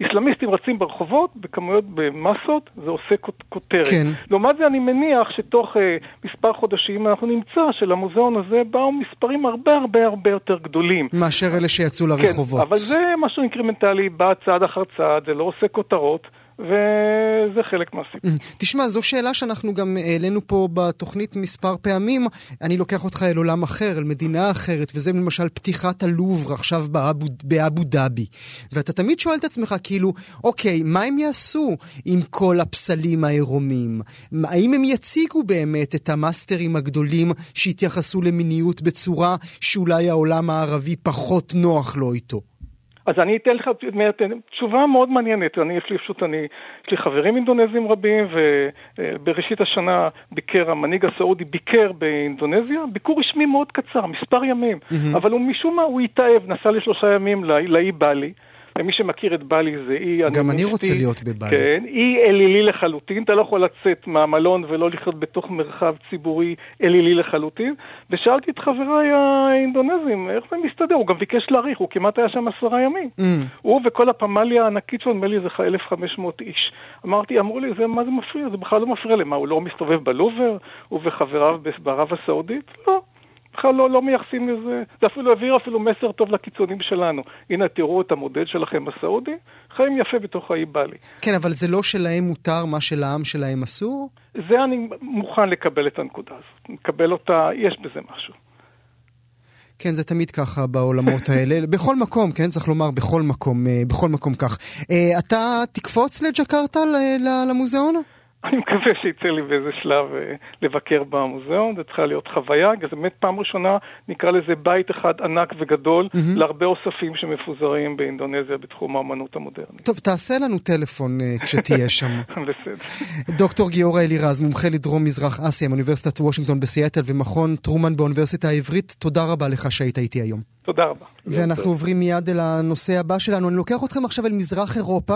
איסלאמיסטים רצים ברחובות בכמויות, במסות, זה עושה כותרת. כן. לעומת זה אני מניח שתוך אה, מספר חודשים אנחנו נמצא שלמוזיאון הזה באו מספרים הרבה הרבה הרבה יותר גדולים. מאשר אלה שיצאו לרחובות. כן, אבל זה משהו אינקרימנטלי, בא צעד אחר צעד, זה לא עושה כותרות. וזה חלק מהסיפור. Mm. תשמע, זו שאלה שאנחנו גם העלינו פה בתוכנית מספר פעמים. אני לוקח אותך אל עולם אחר, אל מדינה אחרת, וזה למשל פתיחת הלובר עכשיו באבו, באבו דאבי. ואתה תמיד שואל את עצמך, כאילו, אוקיי, מה הם יעשו עם כל הפסלים העירומים? האם הם יציגו באמת את המאסטרים הגדולים שהתייחסו למיניות בצורה שאולי העולם הערבי פחות נוח לו איתו? אז אני אתן לך תשובה מאוד מעניינת. אני, יש לי פשוט, אני, יש לי חברים אינדונזים רבים, ובראשית השנה ביקר, המנהיג הסעודי ביקר באינדונזיה, ביקור רשמי מאוד קצר, מספר ימים, mm-hmm. אבל הוא משום מה, הוא התאהב, נסע לשלושה ימים לאי בלי. ומי שמכיר את בלי זה אי. גם אני רוצה להיות בבלי. כן, אי אלילי לחלוטין, אתה לא יכול לצאת מהמלון ולא לחיות בתוך מרחב ציבורי אלילי לחלוטין. ושאלתי את חבריי האינדונזים, איך זה מסתדר? הוא גם ביקש להאריך, הוא כמעט היה שם עשרה ימים. Mm. הוא וכל הפמליה הענקית שלו, נדמה לי זה 1,500 איש. אמרתי, אמרו לי, זה, מה זה מפריע? זה בכלל לא מפריע למה, הוא לא מסתובב בלובר? הוא וחבריו בערב הסעודית? לא. בכלל לא, לא מייחסים לזה, זה אפילו העביר אפילו מסר טוב לקיצונים שלנו. הנה, תראו את המודל שלכם הסעודי, חיים יפה בתוך האי בלי. כן, אבל זה לא שלהם מותר מה שלעם שלהם אסור? זה אני מוכן לקבל את הנקודה הזאת. מקבל אותה, יש בזה משהו. כן, זה תמיד ככה בעולמות האלה. בכל מקום, כן, צריך לומר, בכל מקום, אה, בכל מקום כך. אה, אתה תקפוץ לג'קרטה למוזיאון? אני מקווה שיצא לי באיזה שלב אה, לבקר במוזיאון, זו צריכה להיות חוויה, זה באמת פעם ראשונה, נקרא לזה בית אחד ענק וגדול, mm-hmm. להרבה אוספים שמפוזרים באינדונזיה בתחום האמנות המודרנית. טוב, תעשה לנו טלפון uh, כשתהיה שם. בסדר. דוקטור גיורא אלירז, מומחה לדרום מזרח אסיה מאוניברסיטת וושינגטון בסיאטל ומכון טרומן באוניברסיטה העברית, תודה רבה לך שהיית איתי היום. תודה רבה. ואנחנו עוברים מיד אל הנושא הבא שלנו. אני לוקח אתכם עכשיו אל מזרח אירופה,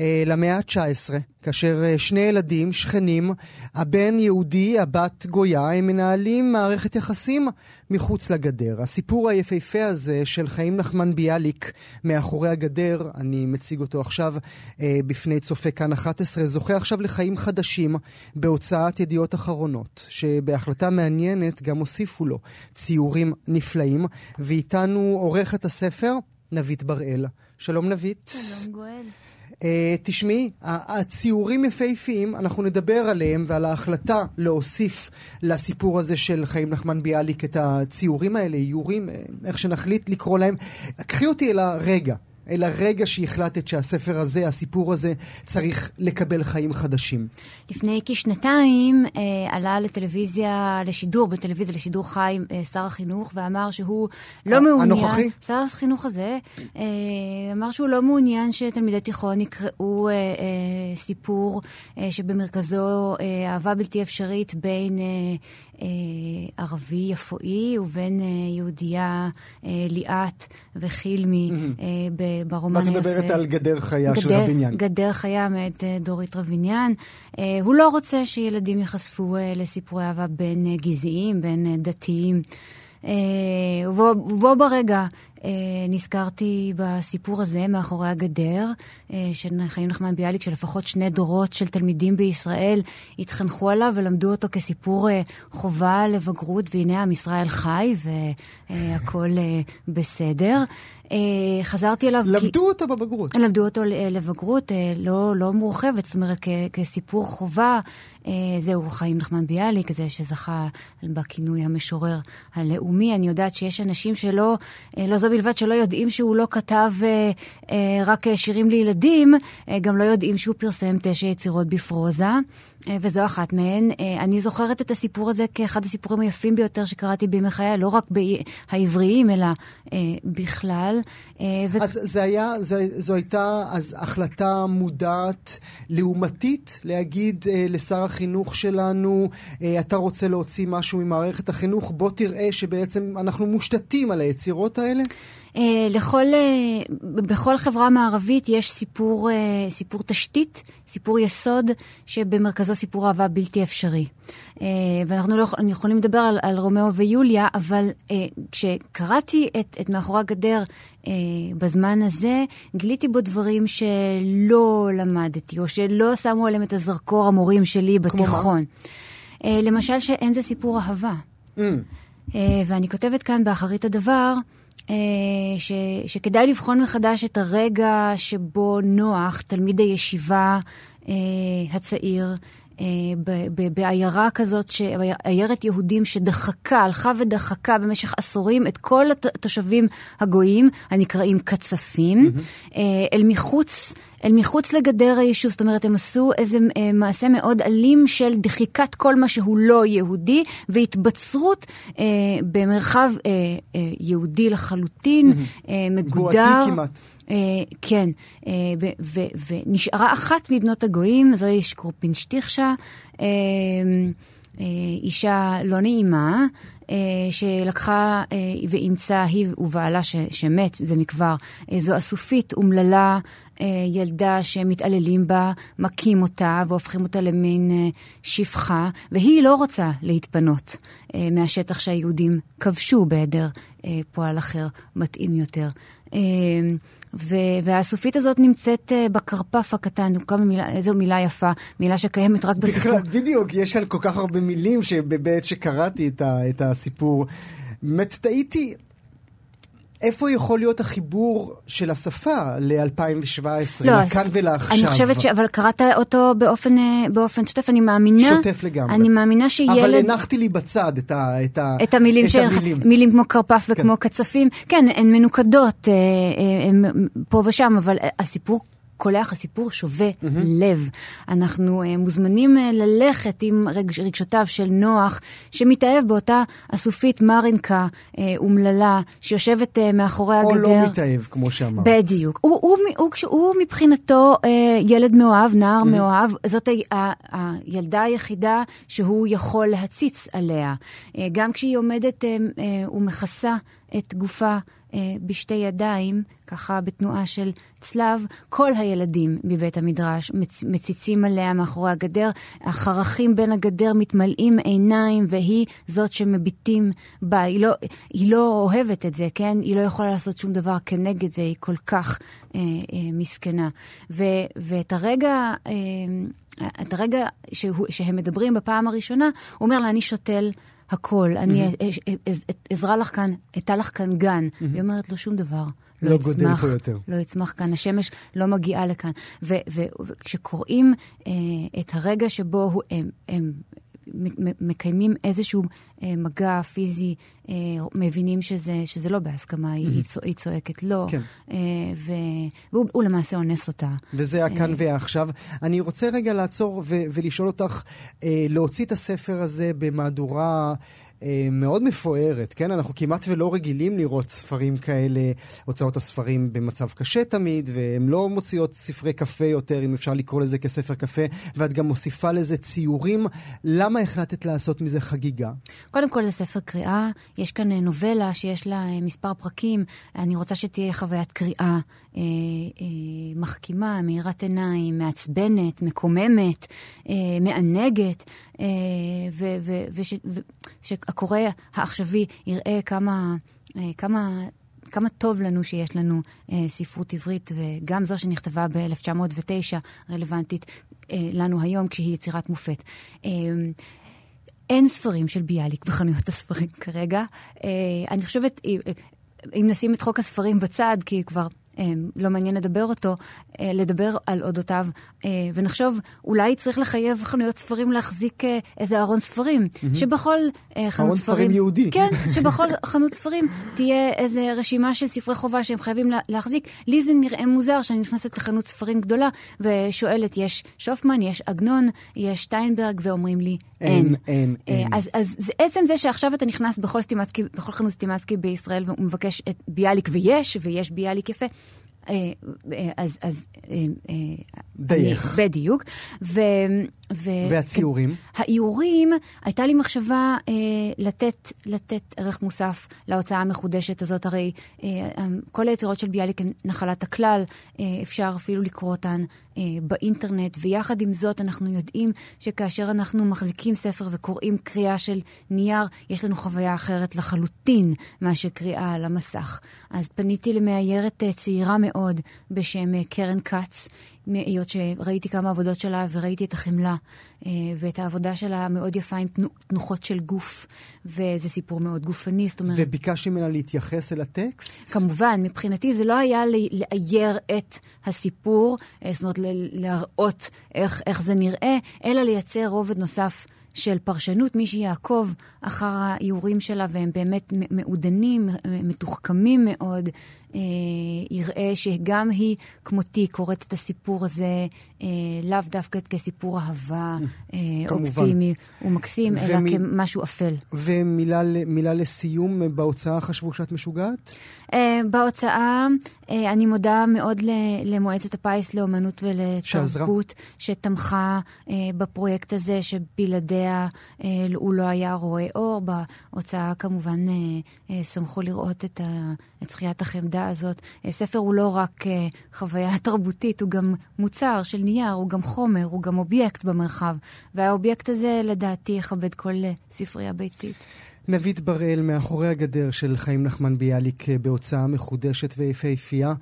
אה, למאה ה-19, כאשר אה, שני ילדים, שכנים, הבן יהודי, הבת גויה, הם מנהלים מערכת יחסים מחוץ לגדר. הסיפור היפהפה הזה של חיים נחמן ביאליק מאחורי הגדר, אני מציג אותו עכשיו אה, בפני צופה כאן 11, זוכה עכשיו לחיים חדשים בהוצאת ידיעות אחרונות, שבהחלטה מעניינת גם הוסיפו לו ציורים נפלאים, ואיתנו עורכת הספר נבית בראל. שלום נבית. שלום גואל. Uh, תשמעי, הציורים יפהפיים, אנחנו נדבר עליהם ועל ההחלטה להוסיף לסיפור הזה של חיים נחמן ביאליק את הציורים האלה, איורים, אה, איך שנחליט לקרוא להם. קחי אותי אל הרגע, אל הרגע שהחלטת שהספר הזה, הסיפור הזה, צריך לקבל חיים חדשים? לפני כשנתיים אה, עלה לטלוויזיה, לשידור, בטלוויזיה לשידור חי, אה, שר החינוך, ואמר שהוא לא מעוניין... הנוכחי? שר החינוך הזה אה, אמר שהוא לא מעוניין שתלמידי תיכון יקראו אה, אה, סיפור אה, שבמרכזו אה, אהבה בלתי אפשרית בין... אה, ערבי יפואי ובין אה, יהודייה אה, ליאת וחילמי ברומן היפה. ואת מדברת על גדר חיה גדר, של רביניאן. גדר חיה מאת דורית רביניאן. הוא לא רוצה שילדים ייחשפו לסיפורי אהבה בין גזעיים, בין דתיים. ובו ברגע אה, נזכרתי בסיפור הזה מאחורי הגדר אה, של חיים נחמן ביאליק, שלפחות שני דורות של תלמידים בישראל התחנכו עליו ולמדו אותו כסיפור אה, חובה לבגרות, והנה עם ישראל חי והכול בסדר. חזרתי אליו... למדו כי... אותו בבגרות. למדו אותו לבגרות, לא, לא מורחבת, זאת אומרת, כ- כסיפור חובה. זהו חיים נחמן ביאליק, זה שזכה בכינוי המשורר הלאומי. אני יודעת שיש אנשים שלא, לא זו בלבד שלא יודעים שהוא לא כתב אה, אה, רק שירים לילדים, אה, גם לא יודעים שהוא פרסם תשע יצירות בפרוזה. אה, וזו אחת מהן. אה, אני זוכרת את הסיפור הזה כאחד הסיפורים היפים ביותר שקראתי בימי חיי, לא רק העבריים, אלא אה, בכלל. ו... אז זה היה, זו, זו הייתה אז החלטה מודעת, לעומתית, להגיד לשר החינוך שלנו, אתה רוצה להוציא משהו ממערכת החינוך, בוא תראה שבעצם אנחנו מושתתים על היצירות האלה? אה, לכל, אה, בכל חברה מערבית יש סיפור, אה, סיפור תשתית, סיפור יסוד, שבמרכזו סיפור אהבה בלתי אפשרי. ואנחנו לא יכולים לדבר על, על רומאו ויוליה, אבל כשקראתי את, את מאחורי הגדר בזמן הזה, גיליתי בו דברים שלא למדתי, או שלא שמו עליהם את הזרקור המורים שלי בתיכון. למשל שאין זה סיפור אהבה. Mm. ואני כותבת כאן באחרית הדבר, ש, שכדאי לבחון מחדש את הרגע שבו נוח, תלמיד הישיבה אה, הצעיר, אה, בעיירה כזאת, עיירת יהודים שדחקה, הלכה ודחקה במשך עשורים את כל התושבים הגויים, הנקראים קצפים, mm-hmm. אל מחוץ... אל מחוץ לגדר היישוב, זאת אומרת, הם עשו איזה אה, מעשה מאוד אלים של דחיקת כל מה שהוא לא יהודי, והתבצרות אה, במרחב אה, אה, יהודי לחלוטין, mm-hmm. אה, מגודר. גואתי כמעט. Uh, כן, uh, ונשארה אחת מבנות הגויים, זוהי שקרופינשטיכשה, uh, אישה לא נעימה, שלקחה ואימצה, היא ובעלה שמת זה מכבר, זו אסופית אומללה, ילדה שמתעללים בה, מכים אותה והופכים אותה למין uh, שפחה, והיא לא רוצה להתפנות uh, מהשטח שהיהודים כבשו בהיעדר פועל אחר מתאים יותר. Uh, והסופית הזאת נמצאת בכרפף הקטן, מילה, איזו מילה יפה, מילה שקיימת רק בסיפור. בדיוק, יש כאן כל כך הרבה מילים שבעת שקראתי את, ה, את הסיפור, באמת טעיתי, איפה יכול להיות החיבור של השפה ל-2017, לא, לכאן ולעכשיו? אני חושבת ש... אבל קראת אותו באופן, אה, באופן שוטף, אני מאמינה... שוטף לגמרי. אני מאמינה שילד... אבל הנחתי לי בצד את, ה, את, ה, את המילים. את המילים. מילים כמו כרפף וכמו כן. קצפים. כן, הן מנוקדות אה, אה, הן פה ושם, אבל הסיפור קולח, הסיפור שובה mm-hmm. לב. אנחנו uh, מוזמנים uh, ללכת עם רגש, רגשותיו של נוח, שמתאהב באותה אסופית מרינקה uh, אומללה, שיושבת uh, מאחורי או הגדר. או לא מתאהב, כמו שאמרת. בדיוק. הוא, הוא, הוא, הוא, הוא מבחינתו uh, ילד מאוהב, נער mm-hmm. מאוהב, זאת ה, ה, הילדה היחידה שהוא יכול להציץ עליה. Uh, גם כשהיא עומדת uh, uh, ומכסה את גופה בשתי ידיים, ככה בתנועה של צלב, כל הילדים מבית המדרש מצ, מציצים עליה מאחורי הגדר, החרכים בין הגדר מתמלאים עיניים, והיא זאת שמביטים בה. היא לא, היא לא אוהבת את זה, כן? היא לא יכולה לעשות שום דבר כנגד זה, היא כל כך אה, אה, מסכנה. ו, ואת הרגע... אה, את הרגע שהוא, שהם מדברים בפעם הראשונה, הוא אומר לה, אני שותל הכל, אני אזרע לך כאן, אתן לך כאן גן. היא אומרת לו, שום דבר. לא, לא גודל פה יותר. לא יצמח כאן, השמש לא מגיעה לכאן. וכשקוראים אה, את הרגע שבו הם, הם מקיימים איזשהו אה, מגע פיזי, אה, מבינים שזה, שזה לא בהסכמה, mm-hmm. היא, היא צועקת לא, כן. אה, ו, והוא למעשה אונס אותה. וזה הכאן והעכשיו. אני רוצה רגע לעצור ו- ולשאול אותך, להוציא את הספר הזה במהדורה... אה, מאוד מפוארת, כן? אנחנו כמעט ולא רגילים לראות ספרים כאלה, הוצאות הספרים במצב קשה תמיד, והן לא מוציאות ספרי קפה יותר, אם אפשר לקרוא לזה כספר קפה, ואת גם מוסיפה לזה ציורים. למה החלטת לעשות מזה חגיגה? קודם כל זה ספר קריאה, יש כאן אה, נובלה שיש לה אה, מספר פרקים, אני רוצה שתהיה חוויית קריאה אה, אה, מחכימה, מאירת עיניים, מעצבנת, מקוממת, מענגת, אה, ושהקורא העכשווי יראה כמה, אה, כמה כמה טוב לנו שיש לנו אה, ספרות עברית, וגם זו שנכתבה ב-1909, רלוונטית אה, לנו היום, כשהיא יצירת מופת. אין ספרים של ביאליק בחנויות הספרים כרגע. אני חושבת, אם נשים את חוק הספרים בצד, כי כבר לא מעניין לדבר אותו, אה, לדבר על אודותיו, אה, ונחשוב, אולי צריך לחייב חנויות ספרים להחזיק איזה ארון ספרים, mm-hmm. שבכל חנות ספרים... ארון ספרים יהודי. כן, שבכל חנות ספרים תהיה איזה רשימה של ספרי חובה שהם חייבים להחזיק. לי זה נראה מוזר שאני נכנסת לחנות ספרים גדולה ושואלת, יש שופמן, יש עגנון, יש שטיינברג, ואומרים לי. אין, אין, אין. אז, אז זה עצם זה שעכשיו אתה נכנס בכל, סטימצקי, בכל חנות סטימצקי בישראל ומבקש את ביאליק, ויש, ויש ביאליק יפה. אה, אה, אז, אז אה, דייך. בדיוק. ו, ו, והציורים? האיורים, הייתה לי מחשבה אה, לתת, לתת ערך מוסף להוצאה המחודשת הזאת. הרי אה, כל היצירות של ביאליק הן נחלת הכלל, אה, אפשר אפילו לקרוא אותן אה, באינטרנט, ויחד עם זאת אנחנו יודעים שכאשר אנחנו מחזיקים ספר וקוראים קריאה של נייר, יש לנו חוויה אחרת לחלוטין מאשר קריאה על המסך. אז פניתי למאיירת אה, צעירה מאוד בשם אה, קרן כץ. היות שראיתי כמה עבודות שלה וראיתי את החמלה אה, ואת העבודה שלה המאוד יפה עם תנוחות של גוף, וזה סיפור מאוד גופני, זאת אומרת... וביקשתי ממנה להתייחס אל הטקסט? כמובן, מבחינתי זה לא היה לאייר את הסיפור, אה, זאת אומרת להראות איך, איך זה נראה, אלא לייצר רובד נוסף. של פרשנות, מי שיעקוב אחר האיורים שלה, והם באמת מעודנים, מתוחכמים מאוד, יראה שגם היא, כמותי, קוראת את הסיפור הזה אה, לאו דווקא כסיפור אהבה אה, אופטימי ומקסים, ומ... ולא כמשהו אפל. ומילה לסיום, בהוצאה חשבו שאת משוגעת? אה, בהוצאה, אה, אני מודה מאוד למועצת הפיס לאומנות ולתרבות, שתמכה אה, בפרויקט הזה, שבלעדיה אה, הוא לא היה רואה אור. בהוצאה כמובן אה, אה, שמחו לראות את זכיית החמדה הזאת. אה, ספר הוא לא רק אה, חוויה תרבותית, הוא גם מוצר של נייר, הוא גם חומר, הוא גם אובייקט במרחב. והאובייקט הזה, לדעתי, יכבד כל אה, ספרייה ביתית. נבית בראל, מאחורי הגדר של חיים נחמן ביאליק אה, בהוצאה מחודשת ויפהפייה.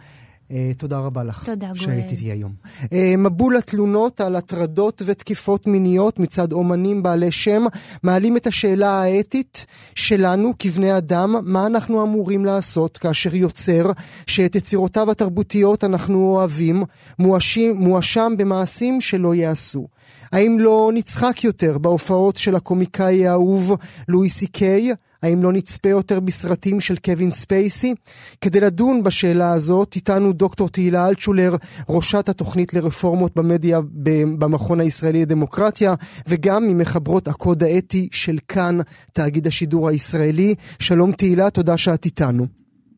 Uh, תודה רבה לך. תודה, גואל. שהיית איתי היום. Uh, מבול התלונות על הטרדות ותקיפות מיניות מצד אומנים בעלי שם מעלים את השאלה האתית שלנו כבני אדם, מה אנחנו אמורים לעשות כאשר יוצר שאת יצירותיו התרבותיות אנחנו אוהבים, מואשים, מואשם במעשים שלא ייעשו. האם לא נצחק יותר בהופעות של הקומיקאי האהוב לואי סי קיי? האם לא נצפה יותר בסרטים של קווין ספייסי? כדי לדון בשאלה הזאת, איתנו דוקטור תהילה אלטשולר, ראשת התוכנית לרפורמות במדיה במכון הישראלי לדמוקרטיה, וגם ממחברות הקוד האתי של כאן, תאגיד השידור הישראלי. שלום תהילה, תודה שאת איתנו.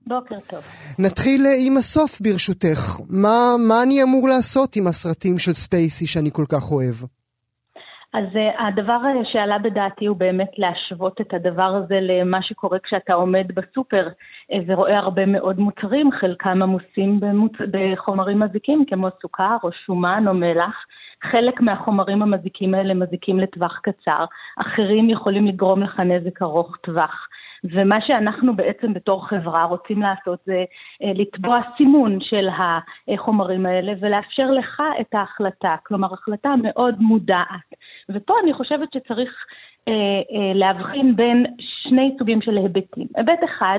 בוקר טוב. נתחיל עם הסוף ברשותך. מה, מה אני אמור לעשות עם הסרטים של ספייסי שאני כל כך אוהב? אז uh, הדבר שעלה בדעתי הוא באמת להשוות את הדבר הזה למה שקורה כשאתה עומד בסופר uh, ורואה הרבה מאוד מוצרים, חלקם עמוסים במוצ... בחומרים מזיקים כמו סוכר או שומן או מלח. חלק מהחומרים המזיקים האלה מזיקים לטווח קצר, אחרים יכולים לגרום לך נזק ארוך טווח. ומה שאנחנו בעצם בתור חברה רוצים לעשות זה אה, לתבוע סימון של החומרים האלה ולאפשר לך את ההחלטה, כלומר החלטה מאוד מודעת. ופה אני חושבת שצריך אה, אה, להבחין בין שני סוגים של היבטים. היבט אחד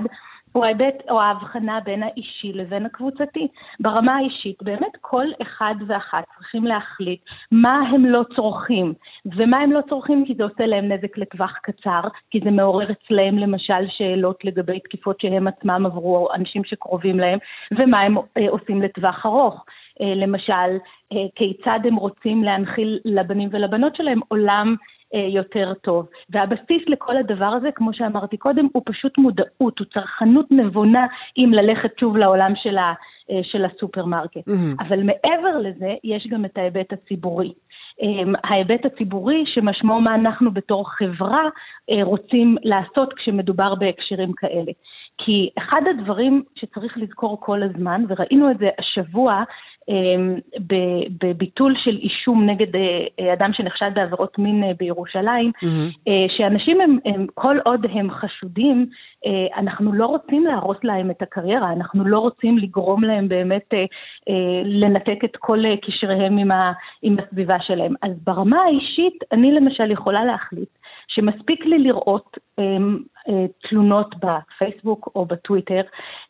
הוא ההיבט או ההבחנה בין האישי לבין הקבוצתי. ברמה האישית, באמת כל אחד ואחת צריכים להחליט מה הם לא צורכים, ומה הם לא צורכים כי זה עושה להם נזק לטווח קצר, כי זה מעורר אצלם למשל שאלות לגבי תקיפות שהם עצמם עברו, או אנשים שקרובים להם, ומה הם אה, עושים לטווח ארוך. אה, למשל, אה, כיצד הם רוצים להנחיל לבנים ולבנות שלהם עולם יותר טוב. והבסיס לכל הדבר הזה, כמו שאמרתי קודם, הוא פשוט מודעות, הוא צרכנות נבונה אם ללכת שוב לעולם של, ה, אה, של הסופרמרקט. Mm-hmm. אבל מעבר לזה, יש גם את ההיבט הציבורי. אמ, ההיבט הציבורי שמשמעו מה אנחנו בתור חברה אה, רוצים לעשות כשמדובר בהקשרים כאלה. כי אחד הדברים שצריך לזכור כל הזמן, וראינו את זה השבוע בביטול של אישום נגד אה, אדם שנחשד בעבירות מין אה, בירושלים, mm-hmm. שאנשים הם, הם, כל עוד הם חשודים, אנחנו לא רוצים להרוס להם את הקריירה, אנחנו לא רוצים לגרום להם באמת לנתק את כל קשריהם עם, ה, עם הסביבה שלהם. אז ברמה האישית, אני למשל יכולה להחליט שמספיק לי לראות אמ, אה, תלונות בפייסבוק או בטוויטר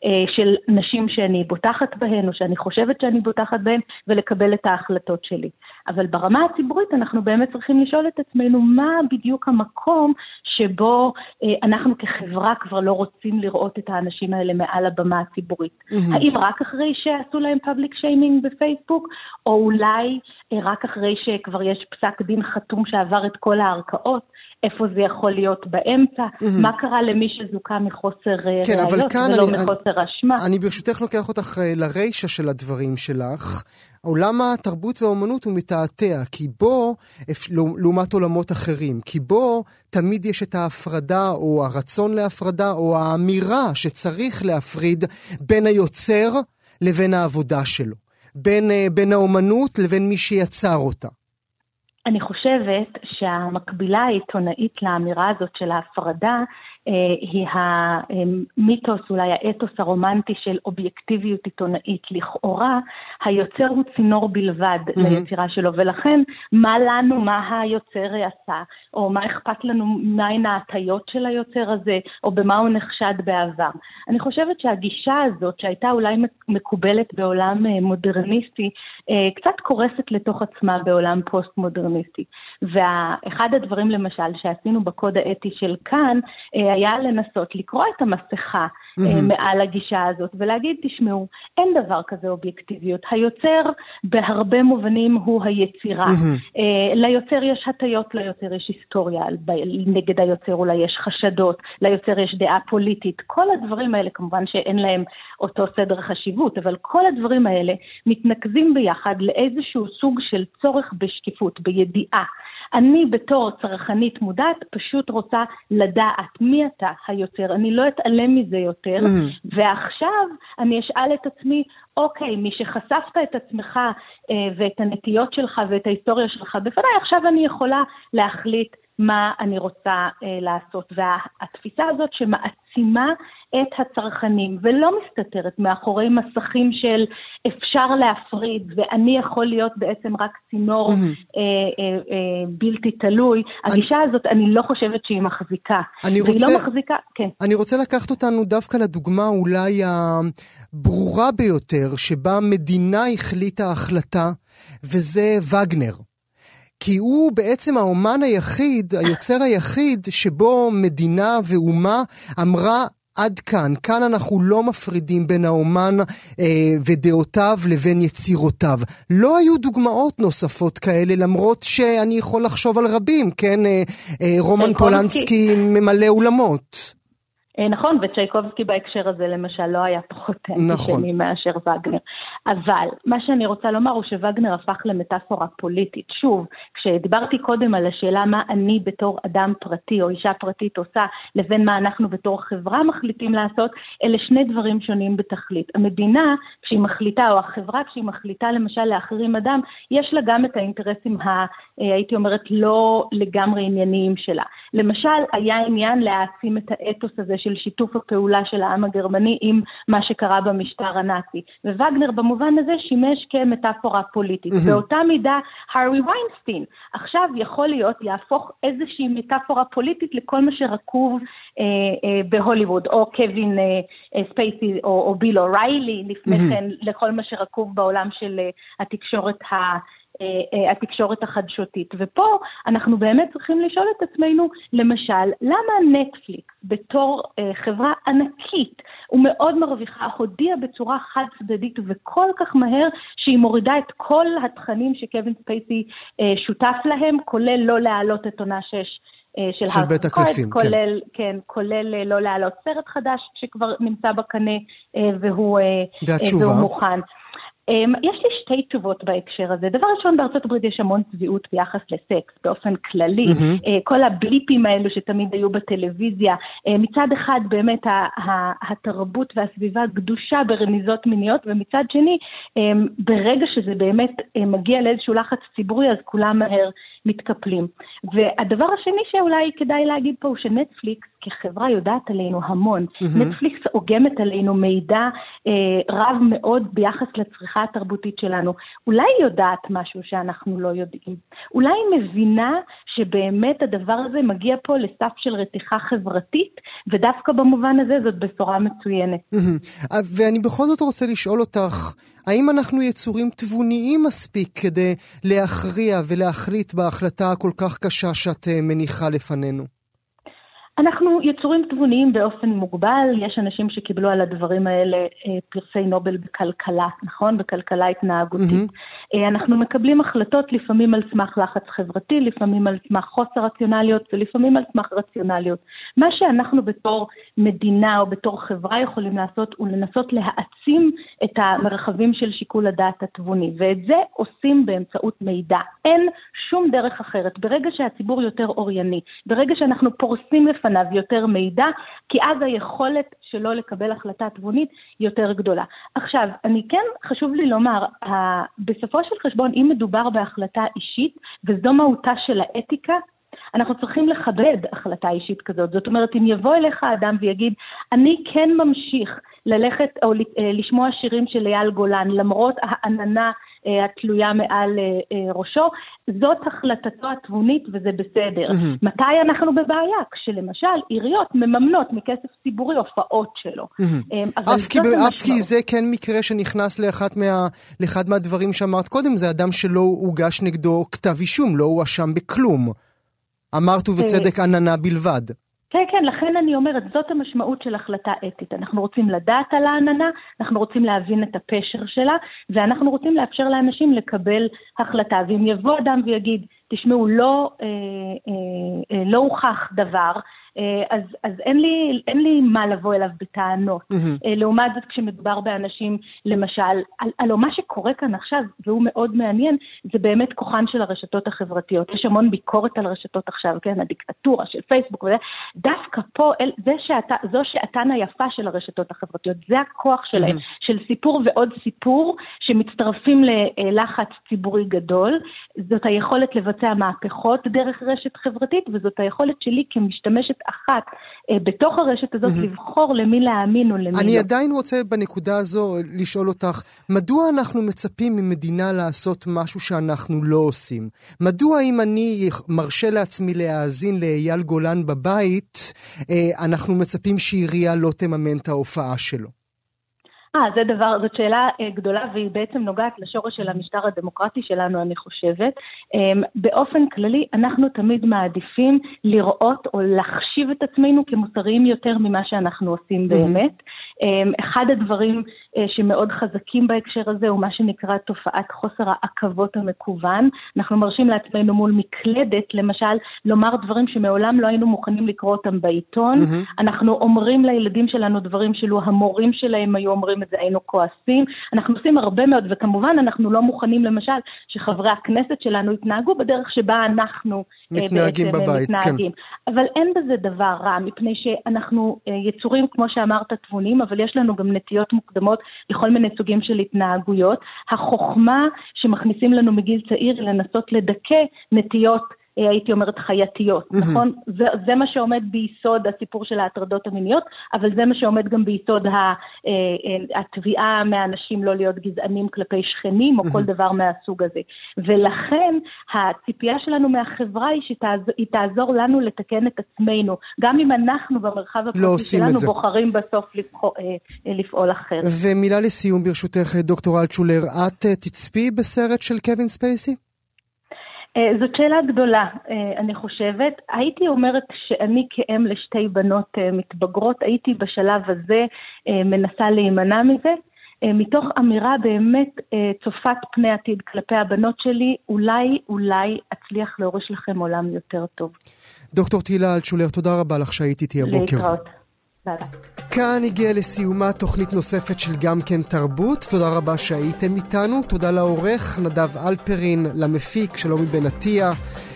אה, של נשים שאני בוטחת בהן או שאני חושבת שאני בוטחת בהן ולקבל את ההחלטות שלי. אבל ברמה הציבורית אנחנו באמת צריכים לשאול את עצמנו מה בדיוק המקום שבו אה, אנחנו כחברה כבר לא רוצים לראות את האנשים האלה מעל הבמה הציבורית. Mm-hmm. האם רק אחרי שעשו להם פאבליק שיימינג בפייסבוק, או אולי רק אחרי שכבר יש פסק דין חתום שעבר את כל הערכאות? איפה זה יכול להיות באמצע, mm-hmm. מה קרה למי שזוכה מחוסר אה, כן, ראיות ולא אני, מחוסר אשמה. אני, אני ברשותך לוקח אותך אה, לרישה של הדברים שלך. עולם התרבות והאומנות הוא מתעתע, כי בו, לעומת עולמות אחרים, כי בו תמיד יש את ההפרדה, או הרצון להפרדה, או האמירה שצריך להפריד בין היוצר לבין העבודה שלו. בין, אה, בין האומנות לבין מי שיצר אותה. אני חושבת שהמקבילה העיתונאית לאמירה הזאת של ההפרדה היא המיתוס, אולי האתוס הרומנטי של אובייקטיביות עיתונאית. לכאורה, היוצר הוא צינור בלבד mm-hmm. ליצירה שלו, ולכן מה לנו, מה היוצר עשה, או מה אכפת לנו, מהן ההטיות של היוצר הזה, או במה הוא נחשד בעבר. אני חושבת שהגישה הזאת, שהייתה אולי מקובלת בעולם אה, מודרניסטי, אה, קצת קורסת לתוך עצמה בעולם פוסט-מודרניסטי. ואחד הדברים למשל שעשינו בקוד האתי של כאן, היה לנסות לקרוא את המסכה mm-hmm. מעל הגישה הזאת ולהגיד, תשמעו, אין דבר כזה אובייקטיביות. היוצר בהרבה מובנים הוא היצירה. Mm-hmm. ליוצר יש הטיות, ליוצר יש היסטוריה, נגד היוצר אולי יש חשדות, ליוצר יש דעה פוליטית. כל הדברים האלה, כמובן שאין להם אותו סדר חשיבות, אבל כל הדברים האלה מתנקזים ביחד לאיזשהו סוג של צורך בשקיפות, בידיעה. אני בתור צרכנית מודעת פשוט רוצה לדעת מי אתה היוצר, אני לא אתעלם מזה יותר, mm-hmm. ועכשיו אני אשאל את עצמי, אוקיי, מי שחשפת את עצמך אה, ואת הנטיות שלך ואת ההיסטוריה שלך בפניי, עכשיו אני יכולה להחליט מה אני רוצה אה, לעשות. והתפיסה הזאת שמעצימה את הצרכנים ולא מסתתרת מאחורי מסכים של אפשר להפריד ואני יכול להיות בעצם רק צינור mm-hmm. אה, אה, אה, בלתי תלוי, אני... הגישה הזאת אני לא חושבת שהיא מחזיקה. אני רוצה, והיא לא מחזיקה, כן. אני רוצה לקחת אותנו דווקא לדוגמה אולי הברורה ביותר שבה מדינה החליטה החלטה וזה וגנר. כי הוא בעצם האומן היחיד, היוצר היחיד, שבו מדינה ואומה אמרה עד כאן, כאן אנחנו לא מפרידים בין האומן אה, ודעותיו לבין יצירותיו. לא היו דוגמאות נוספות כאלה, למרות שאני יכול לחשוב על רבים, כן? אה, אה, רומן פולנסקי ממלא אולמות. אה, נכון, וצ'ייקובסקי בהקשר הזה למשל לא היה פחות נכון. אנטישמי מאשר וגנר. אבל מה שאני רוצה לומר הוא שווגנר הפך למטאפורה פוליטית. שוב, כשדיברתי קודם על השאלה מה אני בתור אדם פרטי או אישה פרטית עושה, לבין מה אנחנו בתור חברה מחליטים לעשות, אלה שני דברים שונים בתכלית. המדינה, כשהיא מחליטה, או החברה כשהיא מחליטה למשל להחרים אדם, יש לה גם את האינטרסים, ה, אה, הייתי אומרת, לא לגמרי ענייניים שלה. למשל, היה עניין להעצים את האתוס הזה של שיתוף הפעולה של העם הגרמני עם מה שקרה במשטר הנאצי. ווגנר במובן הזה שימש כמטאפורה פוליטית. Mm-hmm. באותה מידה, הארווי ויינסטין עכשיו יכול להיות, יהפוך איזושהי מטאפורה פוליטית לכל מה שרקוב אה, אה, בהוליווד, או קווין אה, אה, ספייסי או, או ביל אוריילי לפני mm-hmm. כן, לכל מה שרקוב בעולם של אה, התקשורת ה... אה, אה, התקשורת החדשותית. ופה אנחנו באמת צריכים לשאול את עצמנו, למשל, למה נטפליקס בתור אה, חברה ענקית ומאוד מרוויחה, הודיעה בצורה חד צדדית וכל כך מהר שהיא מורידה את כל התכנים שקווין ספייסי שותף להם, כולל לא להעלות את עונה 6 של, של בית הקלפים, כן. כולל, כן. כולל לא להעלות סרט חדש שכבר נמצא בקנה והוא, והוא מוכן. אמ, יש לי שתי תשובות בהקשר הזה. דבר ראשון, בארצות הברית יש המון צביעות ביחס לסקס באופן כללי. Mm-hmm. כל הבליפים האלו שתמיד היו בטלוויזיה, אה, מצד אחד באמת התרבות והסביבה גדושה ברמיזות מיניות, ומצד שני, אמ, ברגע שזה באמת אה, מגיע לאיזשהו לחץ ציבורי, אז כולם מהר מתקפלים. והדבר השני שאולי כדאי להגיד פה הוא שנטפליקס כחברה יודעת עלינו המון. Mm-hmm. נטפליקס אוגמת עלינו מידע אה, רב מאוד ביחס לצריכה התרבותית שלנו. אולי היא יודעת משהו שאנחנו לא יודעים. אולי היא מבינה שבאמת הדבר הזה מגיע פה לסף של רתיחה חברתית, ודווקא במובן הזה זאת בשורה מצוינת. Mm-hmm. ואני בכל זאת רוצה לשאול אותך, האם אנחנו יצורים תבוניים מספיק כדי להכריע ולהחליט בהחלטה הכל כך קשה שאת אה, מניחה לפנינו? אנחנו יצורים תבוניים באופן מוגבל, יש אנשים שקיבלו על הדברים האלה אה, פרסי נובל בכלכלה, נכון? בכלכלה התנהגותית. Mm-hmm. אנחנו מקבלים החלטות לפעמים על סמך לחץ חברתי, לפעמים על סמך חוסר רציונליות ולפעמים על סמך רציונליות. מה שאנחנו בתור מדינה או בתור חברה יכולים לעשות הוא לנסות להעצים את המרחבים של שיקול הדעת התבוני, ואת זה עושים באמצעות מידע. אין שום דרך אחרת. ברגע שהציבור יותר אורייני, ברגע שאנחנו פורסים לפניו בפניו יותר מידע, כי אז היכולת שלו לקבל החלטה תבונית יותר גדולה. עכשיו, אני כן, חשוב לי לומר, בסופו של חשבון, אם מדובר בהחלטה אישית, וזו מהותה של האתיקה, אנחנו צריכים לכבד החלטה אישית כזאת. זאת אומרת, אם יבוא אליך אדם ויגיד, אני כן ממשיך ללכת או לשמוע שירים של אייל גולן, למרות העננה התלויה מעל אה, אה, ראשו, זאת החלטתו התבונית וזה בסדר. Mm-hmm. מתי אנחנו בבעיה? כשלמשל עיריות מממנות מכסף ציבורי הופעות שלו. Mm-hmm. אף, כי, אף כי זה כן מקרה שנכנס לאחד, מה, לאחד מהדברים שאמרת קודם, זה אדם שלא הוגש נגדו כתב אישום, לא הואשם בכלום. אמרת ובצדק עננה בלבד. כן, כן, לכן אני אומרת, זאת המשמעות של החלטה אתית. אנחנו רוצים לדעת על העננה, אנחנו רוצים להבין את הפשר שלה, ואנחנו רוצים לאפשר לאנשים לקבל החלטה. ואם יבוא אדם ויגיד, תשמעו, לא, אה, אה, אה, לא הוכח דבר, אז, אז אין, לי, אין לי מה לבוא אליו בטענות. Mm-hmm. לעומת זאת, כשמדובר באנשים, למשל, על, על מה שקורה כאן עכשיו, והוא מאוד מעניין, זה באמת כוחן של הרשתות החברתיות. יש המון ביקורת על רשתות עכשיו, כן, הדיקטטורה של פייסבוק וזה. דווקא פה, אל, זה שעתה, זו שעתן היפה של הרשתות החברתיות, זה הכוח שלהם, mm-hmm. של סיפור ועוד סיפור, שמצטרפים ללחץ ציבורי גדול. זאת היכולת לבצע מהפכות דרך רשת חברתית, וזאת היכולת שלי כמשתמשת אחת אה, בתוך הרשת הזאת mm-hmm. לבחור למי להאמין או למי לא. אני עדיין רוצה בנקודה הזו לשאול אותך, מדוע אנחנו מצפים ממדינה לעשות משהו שאנחנו לא עושים? מדוע אם אני מרשה לעצמי להאזין לאייל גולן בבית, אה, אנחנו מצפים שעירייה לא תממן את ההופעה שלו? אה, זה דבר, זאת שאלה אה, גדולה והיא בעצם נוגעת לשורש של המשטר הדמוקרטי שלנו, אני חושבת. אה, באופן כללי, אנחנו תמיד מעדיפים לראות או להחשיב את עצמנו כמוסריים יותר ממה שאנחנו עושים באמת. אה, אחד הדברים אה, שמאוד חזקים בהקשר הזה הוא מה שנקרא תופעת חוסר העכבות המקוון. אנחנו מרשים לעצמנו מול מקלדת, למשל, לומר דברים שמעולם לא היינו מוכנים לקרוא אותם בעיתון. Mm-hmm. אנחנו אומרים לילדים שלנו דברים שלו המורים שלהם היו אומרים את זה, היינו כועסים. אנחנו עושים הרבה מאוד, וכמובן אנחנו לא מוכנים למשל שחברי הכנסת שלנו יתנהגו בדרך שבה אנחנו אה, מתנהגים בעצם בבית, מתנהגים. כן. אבל אין בזה דבר רע, מפני שאנחנו יצורים, כמו שאמרת, תבונים, אבל יש לנו גם נטיות מוקדמות לכל מיני סוגים של התנהגויות. החוכמה שמכניסים לנו מגיל צעיר היא לנסות לדכא נטיות הייתי אומרת חייתיות, mm-hmm. נכון? זה, זה מה שעומד ביסוד הסיפור של ההטרדות המיניות, אבל זה מה שעומד גם ביסוד אה, אה, התביעה מהאנשים לא להיות גזענים כלפי שכנים או mm-hmm. כל דבר מהסוג הזה. ולכן הציפייה שלנו מהחברה היא שהיא תעזור לנו לתקן את עצמנו, גם אם אנחנו במרחב הפרטי לא שלנו בוחרים בסוף לפעול, לפעול אחרת. ומילה לסיום ברשותך, דוקטור אלטשולר, את תצפי בסרט של קווין ספייסי? אה, זאת שאלה גדולה, אה, אני חושבת. הייתי אומרת שאני כאם לשתי בנות אה, מתבגרות, הייתי בשלב הזה מנסה להימנע מזה. מתוך אמירה באמת צופת פני עתיד כלפי הבנות שלי, אולי, אולי אצליח להוריש לכם עולם יותר טוב. דוקטור תהילה אלטשולר, תודה רבה לך שהיית איתי הבוקר. להתראות. כאן הגיעה לסיומה תוכנית נוספת של גם כן תרבות. תודה רבה שהייתם איתנו. תודה לעורך נדב אלפרין, למפיק שלומי בן עטיה.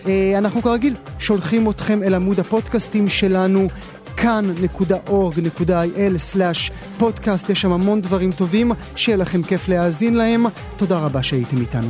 אה, אנחנו כרגיל שולחים אתכם אל עמוד הפודקאסטים שלנו. כאן.org.il/פודקאסט, יש שם המון דברים טובים, שיהיה לכם כיף להאזין להם. תודה רבה שהייתם איתנו.